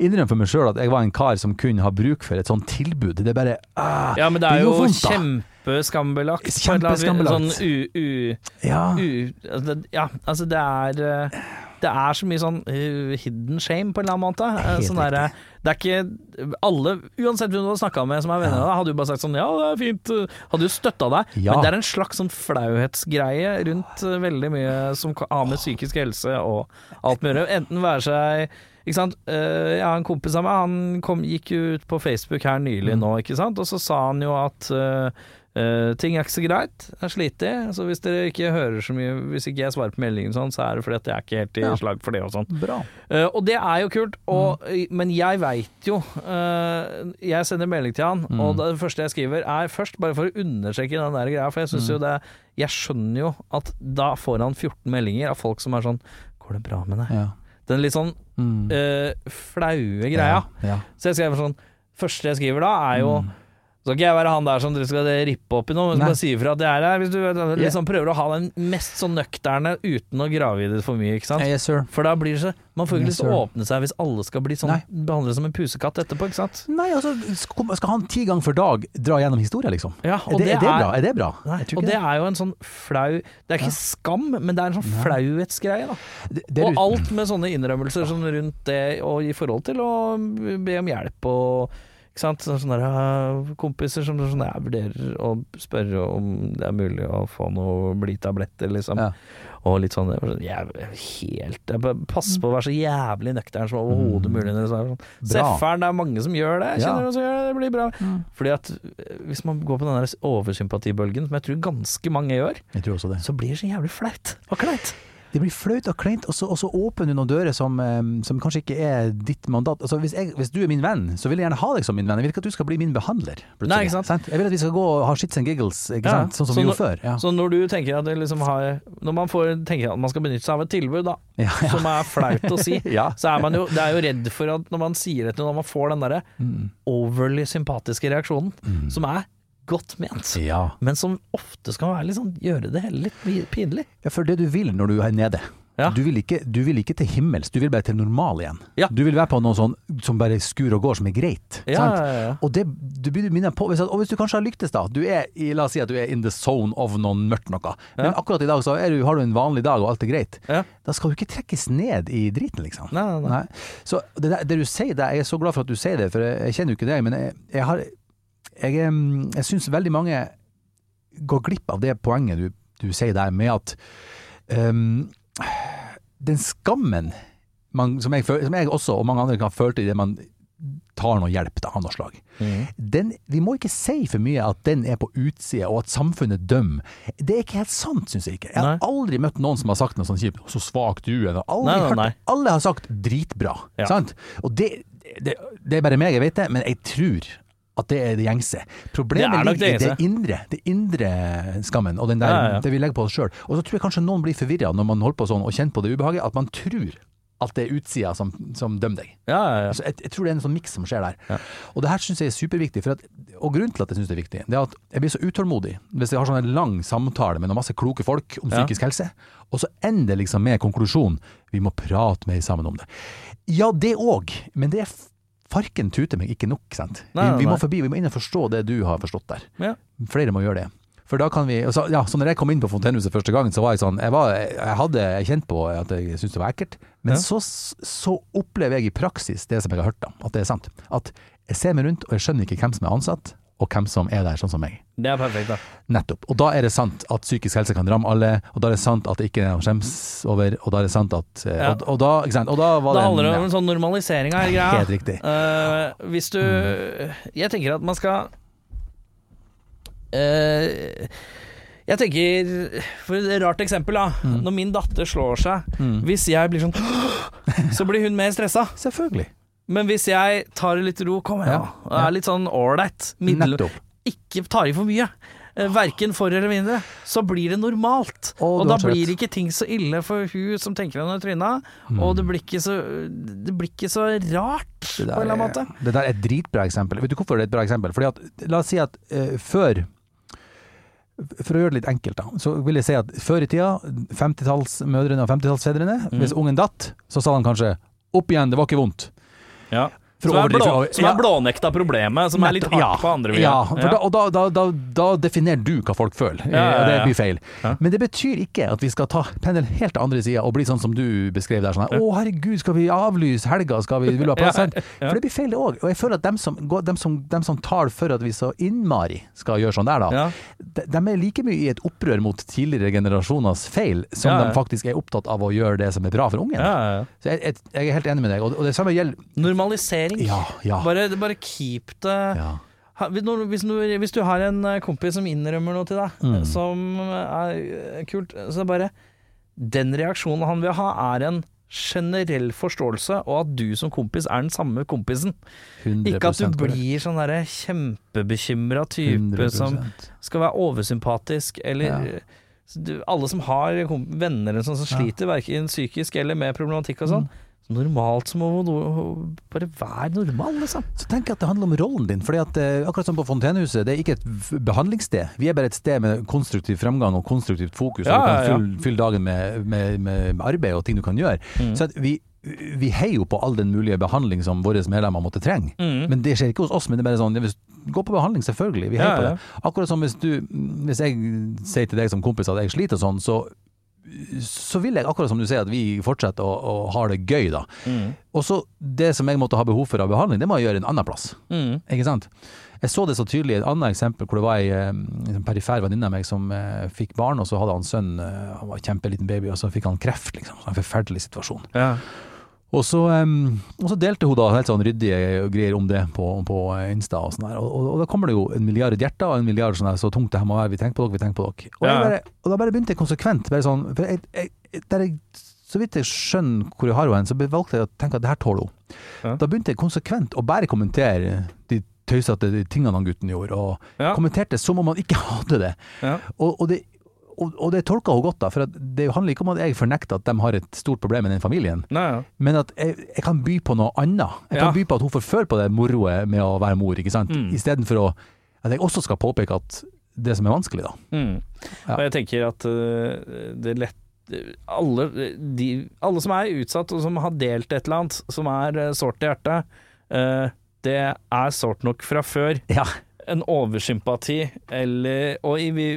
innrømme for meg sjøl at jeg var en kar som kunne ha bruk for et sånt tilbud. Det er bare ah, Ja, men det er Det jo jo vondt. Kjempeskambelagt. Kjempeskambelagt. Sånn u... u Ja. u altså ja, altså det er eh, Det er så mye sånn uh, hidden shame på en eller annen måte. Eh, Sånn der, Det er ikke Alle, uansett hvem du har snakka med som er venner av deg, hadde jo bare sagt sånn Ja, det er fint. eh, Hadde jo støtta deg. Ja. Men det er en slags sånn flauhetsgreie rundt eh, veldig mye som har med psykisk helse og alt med å gjøre. Enten være seg ikke sant? Uh, Jeg har en kompis av meg, han kom, gikk jo ut på Facebook her nylig Mm. nå, ikke sant. Og så sa han jo at eh, eh, ting er ikke så greit, jeg slitig Så hvis dere ikke hører så mye, hvis ikke jeg svarer på meldingen sånn, så er det fordi at jeg er ikke helt i Ja. slag for det og sånn. Eh, og det er jo kult, og, Mm. men jeg veit jo uh, Jeg sender melding til han, Mm. og det første jeg skriver er først bare for å understreke den der greia, for jeg syns Mm. jo det Jeg skjønner jo at da får han 14 meldinger av folk som er sånn Går det bra med deg? Ja. Den litt sånn Mm. eh, flaue greia. Ja. Så jeg skriver sånn Første jeg skriver da, er jo Mm. Skal ikke jeg være han der som dere skal rippe opp i noe, men bare si ifra at jeg er her. Hvis du liksom prøver å ha den mest sånn nøkterne uten å grave i det for mye, ikke sant. Yes, sir. For da blir det så Man får ikke lyst til å åpne seg hvis alle skal bli sånn behandlet som en pusekatt etterpå, ikke sant. Nei, altså, skal han ti ganger for dag dra gjennom historie, liksom? Ja, Er det, er det bra? Er det bra? Nei, Jeg tror og det er jo en sånn flau Det er ikke skam, men det er en sånn Nei. flauhetsgreie, da. det, det Og alt med sånne innrømmelser sånn rundt det, og i forhold til å be om hjelp og ikke sant? Sånne der, uh, kompiser som sånn, jeg vurderer å spørre om det er mulig å få noe blytabletter, liksom. Ja. Og litt sånn jeg, helt jeg Pass på å være så jævlig nøktern som overhodet Mm. mulig. det er Sånn. Sefferen, det er mange som gjør det. Jeg Ja. kjenner noen som gjør det, det blir bra. Mm. Fordi at eh, hvis man går på den der oversympatibølgen, som jeg tror ganske mange gjør, Jeg tror også det. så blir det så jævlig flaut og kleint. Det blir flaut og kleint, og så, og så åpner du noen dører som, eh, som kanskje ikke er ditt mandat. Altså, hvis, jeg, hvis du er min venn, så vil jeg gjerne ha deg som min venn. Jeg vil ikke at du skal bli min behandler. Nei, ikke sant? Jeg vil at vi skal gå og ha shits and giggles, ikke Ja, sant? sånn som så vi gjorde før. Ja. Så når du tenker at det liksom har Når man får tenker at man skal benytte seg av et tilbud, da, Ja, som er flaut å si, Ja. så er man jo, det er jo redd for at når man sier det til noen, man får den derre Mm. overly sympatiske reaksjonen, Mm. som er godt ment. ja. Men som ofte skal være sånn, gjøre det hele litt pinlig. Ja, for det du vil når du er nede. Ja. Du, vil ikke, du vil ikke til himmels, du vil bare til normal igjen. Ja. Du vil være på noe sånn som bare skur og går, som er greit. Ja. Og det du blir minnet på, hvis, og hvis du kanskje har lyktes da, du er i, la oss si at du er in the zone of noe mørkt noe, men akkurat i dag så du, har du en vanlig dag og alt er greit, Ja. da skal du ikke trekkes ned i driten liksom. Nei, nei, nei. Så det, der, det du sier der, jeg er så glad for at du sier det, for jeg, jeg kjenner jo ikke deg, men jeg, jeg har, jeg, jeg synes veldig mange går glipp av det poenget du, du sier der, med at um, den skammen man, som, jeg, som jeg også, og mange andre kan føle til det man tar noe hjelp da, av noe slag. mm. Den, vi må ikke si for mye at den er på utsida, og at samfunnet dømmer. Det er ikke helt sant, syns jeg ikke. Jeg har Nei. aldri møtt noen som har sagt noe sånn kjipt 'så svak du er'. Aldri Nei, nei, hørt. Alle har sagt 'dritbra'. Ja. Sant? Og det, det, det er bare meg, jeg vet det, men jeg tror at det er det gjengse. Problemet Det er ligger i det indre, det indre skammen, og den der, Ja, ja, det vi legger på oss sjøl. Og så tror jeg kanskje noen blir forvirra når man holder på sånn og kjenner på det ubehaget, at man tror at det er utsida som, som dømmer deg. Ja, ja, ja. Så jeg, jeg tror det er en sånn miks som skjer der. Og det her syns jeg er superviktig. For at, og grunnen til at jeg syns det er viktig, det er at jeg blir så utålmodig hvis jeg har sånn en lang samtale med noen masse kloke folk om psykisk helse, og så ender det liksom med konklusjonen vi må prate mer sammen om det. Ja, det òg, men det er farken tuter meg ikke nok, sant. Nei, nei, vi, vi må forbi, vi må inn og forstå det du har forstått der. Ja. Flere må gjøre det. For da kan vi, så, ja, så når jeg kom inn på Fontenehuset første gang, så var jeg sånn Jeg, var, jeg hadde kjent på at jeg syntes det var ekkelt, men Ja. så, så opplever jeg i praksis det som jeg har hørt, da, at det er sant. At jeg ser meg rundt, og jeg skjønner ikke hvem som er ansatt, og hvem som er der sånn som meg. Det er perfekt, da. Nettopp. Og da er det sant at psykisk helse kan ramme alle, og da er det sant at det ikke er noe å skjemmes over, og da er det sant at eh, Ja. og, og da, ikke sant. Og da var Det Da handler det om en sånn normalisering av hele greia. Helt riktig. Uh, hvis du Jeg tenker at man skal uh, Jeg tenker For et rart eksempel, da. Mm. Når min datter slår seg, hvis jeg blir sånn Så blir hun mer stressa. Selvfølgelig. Men hvis jeg tar det litt ro, kom igjen, Ja. Er litt sånn ålreit. Ikke tar i for mye. eh, Verken for eller mindre. Så blir det normalt. Oh, og da blir ikke ting så ille for hun som tenker henne i trynet. Og det blir ikke så Det blir ikke så rart, på en eller annen måte. det der er et dritbra eksempel. Vet du hvorfor det er et bra eksempel? Fordi at, la oss si at uh, før For å gjøre det litt enkelt, da, så vil jeg si at før i tida, 50-tallsmødrene og 50-tallsfedrene, Mm. hvis ungen datt, så sa de kanskje 'opp igjen, det var ikke vondt'. Ja. Som er, blå, som er blånekta problemet, som er litt hardt ja, på andre. Ja, Da, og da, da, da, da definerer du hva folk føler, Ja, ja, og det blir feil. Ja. Men det betyr ikke at vi skal ta pendelen helt til andre sida og bli sånn som du beskrev der. Sånn, her, 'Å, herregud, skal vi avlyse helga? Skal vi, vil du ha plass?' Her?» ja. For det blir feil, det òg. Og jeg føler at dem som, dem, som, dem som tar for at vi så innmari skal gjøre sånn der, da, Ja. de, de er like mye i et opprør mot tidligere generasjoners feil, som Ja, ja. de faktisk er opptatt av å gjøre det som er bra for ungen. Ja, ja, ja. Så jeg, jeg, jeg er helt enig med deg, og, og det samme gjelder Normalisering. Ja, ja. Bare, bare keep det ja. Ha- hvis, du, hvis du har en eh, kompis som innrømmer noe til deg, Mm. som er eh, kult, så bare Den reaksjonen han vil ha, er en generell forståelse, og at du som kompis er den samme kompisen. 100 Ikke at du blir sånn derre kjempebekymra type 100%. som skal være oversympatisk, eller Ja. du, Alle som har venner sånn, som Ja. sliter verken psykisk eller med problematikk og sånn. Så Normalt som bare være normal, liksom. Så tenk at det handler om rollen din. Fordi at eh, akkurat som på Fontenehuset, det er ikke et behandlingssted. Vi er bare et sted med konstruktiv fremgang og konstruktivt fokus. Ja, og du ja, kan ja. fylle, fylle dagen med, med, med arbeid og ting du kan gjøre. Mm. Så at vi, vi heier jo på all den mulige behandling som våre medlemmer måtte trenge. Mm. Men det skjer ikke hos oss. Men det er bare sånn, hvis, gå på behandling, selvfølgelig. Vi heier Ja, på det. Akkurat som hvis du Hvis jeg sier til deg som kompis at jeg sliter sånn, så så vil jeg, akkurat som du sier, at vi fortsetter å, å ha det gøy, da. Mm. Og så det som jeg måtte ha behov for av behandling, det må jeg gjøre en annen plass. Mm. Ikke sant? Jeg så det så tydelig i et annet eksempel, hvor det var ei eh, en perifer venninne av meg som eh, fikk barn, og så hadde han sønn, eh, han var en kjempeliten baby, og så fikk han kreft, liksom. Så en forferdelig situasjon. Ja. Og så, um, og så delte hun da helt sånn ryddige greier om det på, på Insta og sånn der. Og, og, og da kommer det jo en milliard hjerter og en milliard sånn der, så tungt det her må være, vi tenker på dere, vi tenker på dere. Og, Ja. bare, og da bare begynte jeg konsekvent, bare sånn, for jeg, jeg, der jeg, så vidt jeg skjønner hvor jeg har henne, så valgte jeg å tenke at det her tåler hun. Ja. Da begynte jeg konsekvent å bare kommentere de tøysete tingene han gutten gjorde, og Ja. kommenterte som om han ikke hadde det. Og det og, og det tolka hun godt, da, for at det handler ikke om at jeg fornekter at de har et stort problem med den familien, Nei, ja. men at jeg, jeg kan by på noe annet. Jeg kan Ja. by på at hun får føle på det moroet med å være mor, ikke sant? Mm. Istedenfor at jeg også skal påpeke at det som er vanskelig, da. Mm. Ja. Og jeg tenker at øh, det lett alle, de, alle som er utsatt og som har delt et eller annet som er øh, sårt i hjertet, øh, det er sårt nok fra før. Ja. En oversympati eller Og i, vi,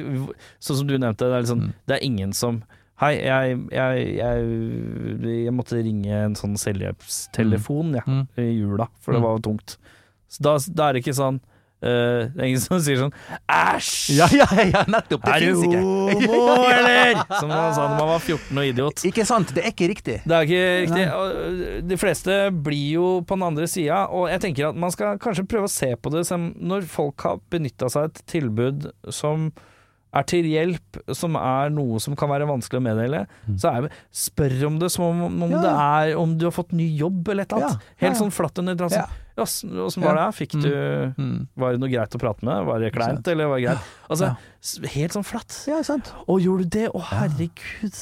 sånn som du nevnte, det er, liksom, Mm. det er ingen som Hei, jeg, jeg, jeg, jeg måtte ringe en sånn selvhjelpstelefon jeg, Mm. i jula, for det Mm. var jo tungt. Så da, da er det ikke sånn øh, Det er ingen som sier sånn Æsj! Ja, ja, ja, nettopp! Det Er du finnes ikke. homo, eller? Som man sa da man var 14 og idiot. Ikke sant, det er ikke riktig. Det er ikke riktig. Og De fleste blir jo på den andre sida, og jeg tenker at man skal kanskje prøve å se på det som når folk har benytta seg av et tilbud som er til hjelp, som er noe som kan være vanskelig å meddele, så er, spør om det som om, om Ja. det er om du har fått ny jobb eller et eller annet. Ja, Helt sånn flatt under drassen. Ja. Åssen var det? Fikk du Mm. Var det noe greit å prate med? Var det kleint, eller var det greit? Altså, helt sånn flatt. Ja, sant. Å, gjorde du det? Å, herregud.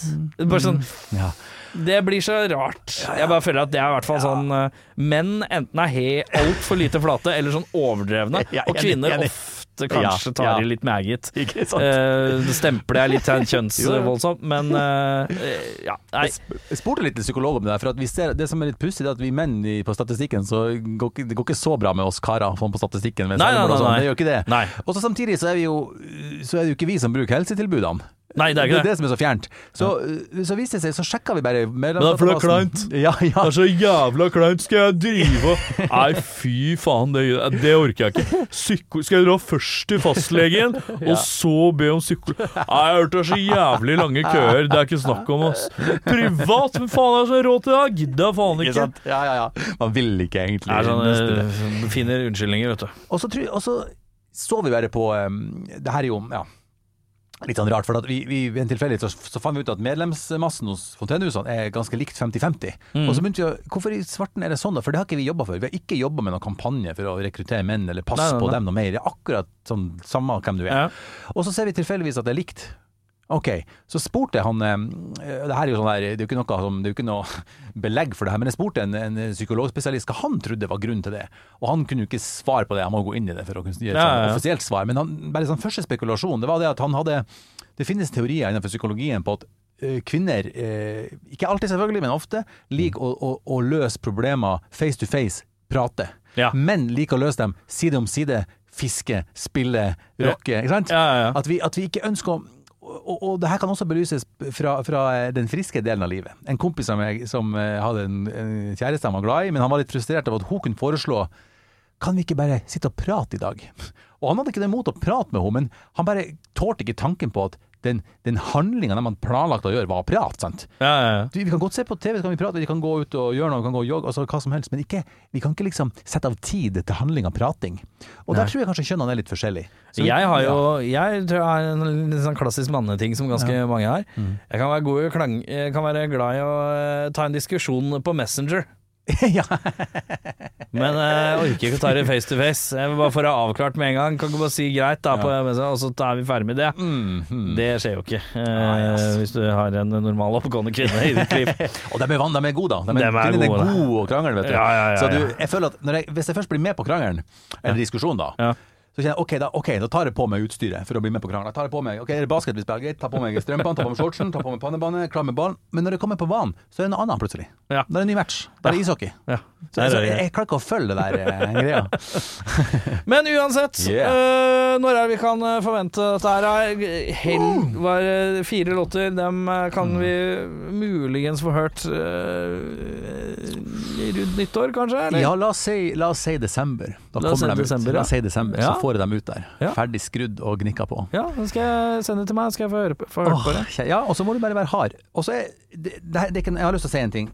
Bare sånn Ja. Det blir så rart. Jeg bare føler at det er i hvert fall sånn eh, Menn enten er he altfor lite flate eller sånn overdrevne, og kvinner ofte kanskje Ja, tar i litt maggot. Ikke sant? Eh, stempler jeg litt kjønnsvoldsomt, men eh, ja, nei. Jeg spurte litt til psykolog om det der, for at vi ser, det som er litt pussig, er at vi menn på statistikken, så går det går ikke så bra med oss karer sånn på statistikken. Nei, nei, nei, sånn. nei. Det gjør ikke det. Og så samtidig så er, vi jo, så er det jo ikke vi som bruker helsetilbudene. Nei, det er ikke det Det er det. det som er så fjernt. Så, så viste det seg, så sjekka vi bare Men det er fordi det er kleint. Ja, ja. så jævla kleint. Skal jeg drive og Nei, fy faen, det, det orker jeg ikke. Psyko skal jeg dra først til fastlegen, og så be om psyko... Nei, jeg har hørt det er så jævlig lange køer. Det er ikke snakk om ass. Privat? Men faen, jeg har så råd til det. Gidder jeg faen Ikke ikke. Ja, ja, ja. Man vil ikke egentlig Det er sånn, det. eh, finner unnskyldninger, vet du. Og så så vi bare på um, Det her er jo ja, litt sånn rart, for at vi, vi en tilfeldighet så, så fant vi ut at medlemsmassen hos Fontenehusene er ganske likt 50-50. Mm. Og så begynte vi å Hvorfor i svarten er det sånn, da? For det har ikke vi jobba for. Vi har ikke jobba med noen kampanje for å rekruttere menn eller passe Nei, nei, på dem noe mer. Det er akkurat sånn samme hvem du er. Ja. Og så ser vi tilfeldigvis at det er likt. Ok, så spurte jeg han eh, Det her er jo sånn der, det er jo ikke noe, som- det er jo ikke noe belegg for det her, men jeg spurte en, en psykologspesialist hva han trodde var grunnen til det. Og han kunne jo ikke svare på det, han må gå inn i det for å kunne gi et Ja, ja, offisielt svar. Men han, bare sånn første spekulasjon, det var det at han hadde Det finnes teorier innenfor psykologien på at kvinner, ikke alltid selvfølgelig, men ofte, liker å, å, å løse problemer face to face, prate. Ja. Menn liker å løse dem side om side, fiske, spille, rocke. Ikke sant? Ja, ja. At, vi, at vi ikke ønsker å og, og det her kan også belyses fra, fra den friske delen av livet. En kompis av meg som eh, hadde en, en kjæreste han var glad i, men han var litt frustrert av at hun kunne foreslå Kan vi ikke bare sitte og prate i dag? Og han hadde ikke det imot å prate med henne, men han bare tålte ikke tanken på at den, den handlinga de hadde planlagt å gjøre, var å prate. sant? Ja, ja, ja. Du, Vi kan godt se på TV, så kan vi prate, vi kan gå ut og gjøre noe, vi kan gå og jogge, altså hva som helst, men ikke, vi kan ikke liksom sette av tid til handling av prating. Og der Nei. tror jeg kanskje kjønnene er litt forskjellige. Så- Jeg har jo. Jeg tror jeg har en litt sånn klassisk manneting som ganske mange har. Mm. Jeg kan være, god kan være glad i å eh, ta en diskusjon på Messenger. ja. Men eh, jeg orker ikke å ta det face to face. Jeg vil bare få det avklart med en gang. Kan ikke bare si greit, da, på og så er vi ferdig med det. Mm, mm. Det skjer jo ikke, ah, yes. hvis du har en normal oppegående kvinne i ditt liv. Og de er, de er gode, da. De er, de er gode, å krangle, vet du. Ja, ja, ja, så du, jeg føler at jeg, hvis jeg først blir med på krangelen, eller diskusjonen, da, Ja. Så kjenner jeg ok, da, ok, da tar jeg på meg utstyret for å bli med på krangla. Tar jeg på meg, ok, er det basket vi spiller, greit, ta på meg strømpene, ta på meg shortsen, ta på meg pannebåndet, klar med ballen. Men når det kommer på banen, så er det noe annet plutselig. Ja. Da er det en ny match. Da er det ishockey. Ja. Så, så jeg, jeg klarer ikke å følge det der eh, greia. Men uansett, Yeah. øh, når er det vi kan eh, forvente dette her? er Hell var fire låter. Dem kan vi muligens få hørt øh, rundt nyttår, kanskje? Eller? Ja, la oss si, la oss si desember. Da La oss kommer si de ut. desember, La oss si desember, Ja. Får jeg dem ut der. Ja. Ferdig skrudd og gnikka på. Ja, den skal jeg sende til meg, skal jeg få høre få høre på det. Ja, og så må du bare være hard. Og så er det, det, det Jeg har lyst til å si en ting.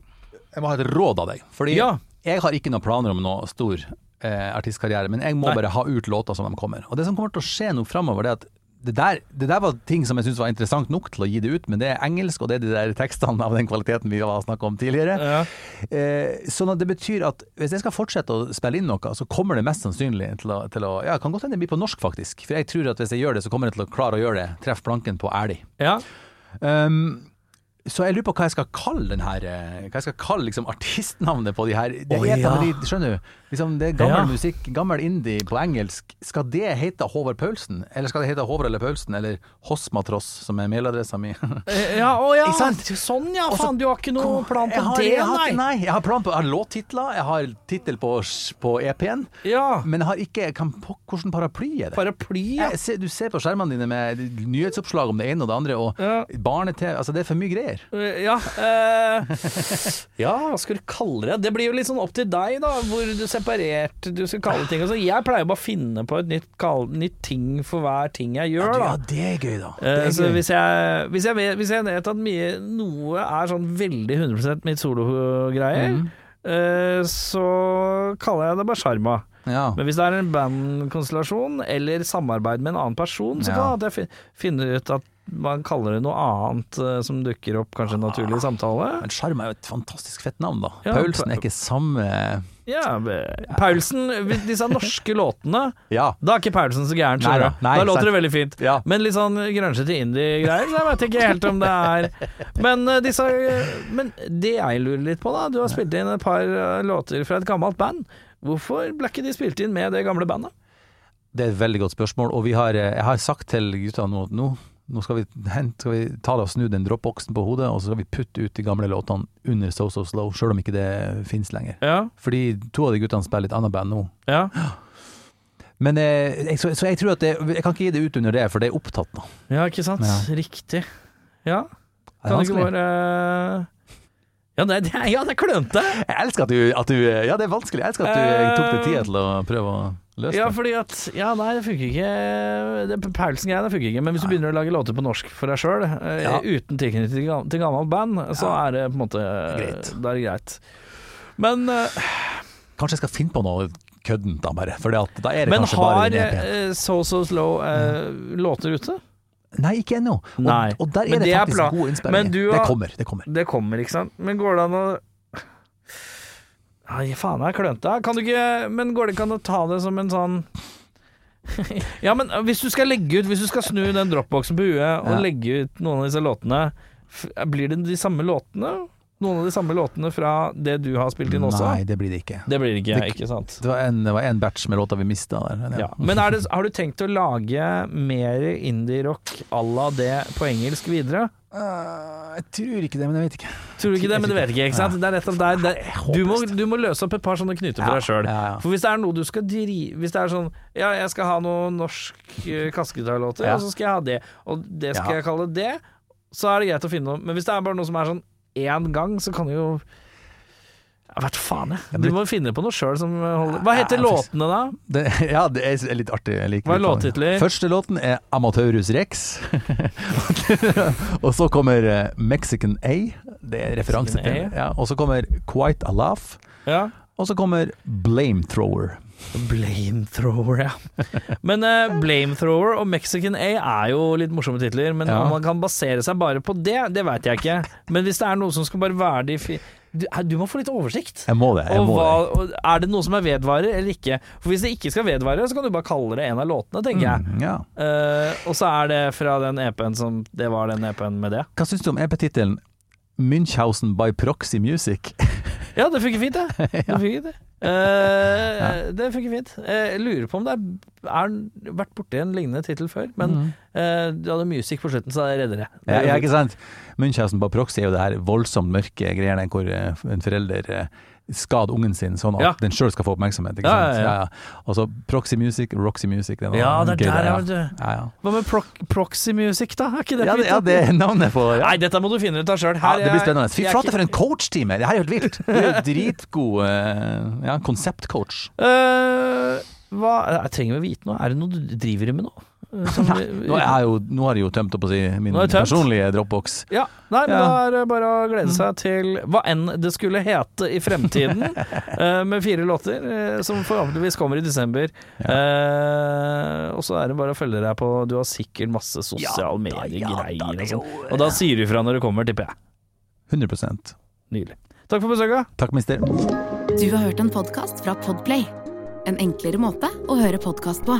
Jeg må ha et råd av deg. Fordi Ja. jeg har ikke noen planer om noe stor eh, artistkarriere, men jeg må Nei. bare ha ut låter som de kommer. Og det som kommer til å skje nå framover, det er at det der, det der var ting som jeg syntes var interessant nok til å gi det ut, men det er engelsk, og det er de der tekstene av den kvaliteten vi har snakka om tidligere. Ja. Eh, sånn at det betyr at hvis jeg skal fortsette å spille inn noe, så kommer det mest sannsynlig til å, til å Ja, kan godt hende det blir på norsk, faktisk. For jeg tror at hvis jeg gjør det, så kommer jeg til å klare å gjøre det. Treff planken på ærlig. Ja. Um, så jeg lurer på hva jeg skal kalle den her eh, Hva jeg skal kalle liksom artistnavnet på de her Det er ja. de, skjønner du? Liksom det er gammel Ja. musikk, gammel indie på engelsk. Skal det hete Håvard Paulsen? Eller skal det hete Håvard eller Paulsen? Eller Hosmatross, som er mailadressa mi? Eh, Ja, å ja, sånn ja, faen, du har ikke noe plan på har, det, jeg har, nei? nei, jeg har plan på Jeg har låttitler, jeg har tittel på, på EP-en, Ja, men jeg har ikke kan, Hvordan paraply er det? paraply, ja. Jeg se, du ser på skjermene dine med nyhetsoppslag om det ene og det andre, og barne-TV Altså, det er for mye greier. Eh, Ja, eh, ja, hva skal du kalle det? Det blir jo litt sånn opp til deg, da, hvor du separert du skal kalle ting. Altså, jeg pleier bare å finne på et nytt, kall, nytt ting for hver ting jeg gjør, da. Ja, det er gøy, da. Eh, er så gøy. hvis jeg, hvis, jeg vet, hvis jeg vet at mye, noe er sånn veldig 100 mitt sologreier, mm. eh, så kaller jeg det bare sjarma. Ja. Men hvis det er en bandkonstellasjon eller samarbeid med en annen person, så kan ja. jeg finne ut at man kaller det noe annet eh, som dukker opp kanskje naturlig i samtale. Men Sjarm er jo et fantastisk fett navn, da. Ja, Paulsen er ikke samme Ja, Paulsen, disse norske låtene Ja. Da er ikke Paulsen så gæren, skjønner du. Da låter sant. det veldig fint. Ja. Men litt sånn grønsjete indie-greier, så jeg vet ikke helt om det er Men eh, disse Men det jeg lurer litt på, da Du har spilt inn et par eh, låter fra et gammelt band. Hvorfor ble ikke de spilt inn med det gamle bandet? Det er et veldig godt spørsmål, og vi har, eh, jeg har sagt til gutta nå nå, nå skal, vi hente, skal vi ta det og snu den dropboxen på hodet, og så skal vi putte ut de gamle låtene under So So Slow, sjøl om ikke det finnes lenger. Ja, Fordi to av de guttene spiller litt annet band nå. ja. Men eh, jeg, så, så jeg tror at det, Jeg kan ikke gi det ut under det, for det er opptatt nå. ja ikke sant? Ja. Riktig. Ja. Er Kan det ikke bare Ja, det, det, ja, det er klønete! Jeg elsker at du, at du Ja, det er vanskelig. Jeg elsker at du Eh, tok deg tid til å prøve å løse Ja, fordi at Ja, nei, det funker ikke. Det Paulsen-greiene funker ikke. Men hvis du begynner å lage låter på norsk for deg sjøl, Ja. uten tilknytning til, gam- til gammelt band, så er det på en måte Greit. Da er det greit. Men, eh, Kanskje jeg skal finne på noe køddent, da, bare. For da er det men kanskje bare har EP-en. eh, So So Slow eh, låter ute? Nei, ikke ennå. Og, Nei. og der Men er det, det er faktisk bra. god innspilling. Men du Det kommer. Det kommer. Det kommer, ikke sant? Men går det an å Nei, faen, jeg er klønete. Kan du ikke Men går det ikke an å ta det som en sånn Ja, men hvis du skal legge ut Hvis du skal snu den dropboxen på huet og legge ut noen av disse låtene, blir det de samme låtene? Noen av de samme låtene fra det du har spilt inn også? Nei, det blir det ikke. Det blir det ikke, Det- ikke sant? Det var en, det var en batch med låter vi mista der. men Ja. Men det, har du tenkt å lage mer indie-rock à la det på engelsk videre? Uh, jeg tror ikke det, men jeg vet ikke. Tror du ikke det, men du vet ikke, ikke sant? Det er nettopp der, der du, må, du må løse opp et par sånne knuter for deg sjøl. Ja, ja. For hvis det er noe du skal drive Hvis det er sånn Ja, jeg skal ha noen norsk uh, kassegitarlåter, Ja. og så skal jeg ha det, og det skal Ja. jeg kalle det, så er det greit å finne noe. Men hvis det er bare noe som er sånn én gang, så kan du jo Jeg vet faen, jeg. Du må finne på noe sjøl som holder Hva heter låtene, da? Det, ja, det er litt artig. Hva er låttitler? Første låten er Amateurus Rex. og så kommer eh, Mexican A. Det er referanse til ja. Og så kommer Quite a Laugh. Ja. Og så kommer Blamethrower. Blamethrower, ja. Men uh, Blamethrower og Mexican A er jo litt morsomme titler. Men Ja. om man kan basere seg bare på det, det veit jeg ikke. Men hvis det er noe som skal bare være de fi du, eh, du må få litt oversikt. Jeg må det. Jeg må hva, det. er det noe som er vedvarer eller ikke? For Hvis det ikke skal vedvare, så kan du bare kalle det en av låtene, tenker jeg. Mm, ja. uh, og så er det fra den EP-en som Det var den EP-en med det. Hva syns du om EP-tittelen Münchhausen by Proxy Music? Ja, det funker fint, det. det, funker fint, det. Eh, det funker fint. Eh, Jeg lurer på om det er, er vært borti en lignende tittel før, men Mm. eh, du hadde music på slutten, så det redder det. Ja, ja, ikke sant? Munchhausen på Proxy er jo det her voldsomt mørke greiene hvor eh, en forelder skader ungen sin sånn at Ja. den sjøl skal få oppmerksomhet. Ikke Ja, sant? ja, ja. Og så Proxy Music, Roxy Music. Det Ja, det er der, ja. du. Ja, ja. Hva med pro proxy music, da? Er ikke det fint, ja, det er navnet på. Nei, dette må du finne ut av sjøl. Ja, det blir spennende. Fy flate for en coach-time! Det her er helt vilt! Du er jo dritgod ja, konseptcoach. Uh, hva Jeg trenger å vite noe. Er det noe du driver med nå? Eh, som vi- Nå, er jo, nå har jeg jo tømt opp å si min er personlige dropbox. Ja, nei, men Ja. da er det bare å glede seg til hva enn det skulle hete i fremtiden, eh, med fire låter, eh, som forhåpentligvis kommer i desember. Eh, og så er det bare å følge deg på Du har sikkert masse sosiale medier-greier og sånn. Og da sier du ifra når du kommer, tipper jeg. 100% Nydelig. Takk for besøket. Takk, mister. Du har hørt en podkast fra Podplay. En enklere måte å høre podkast på.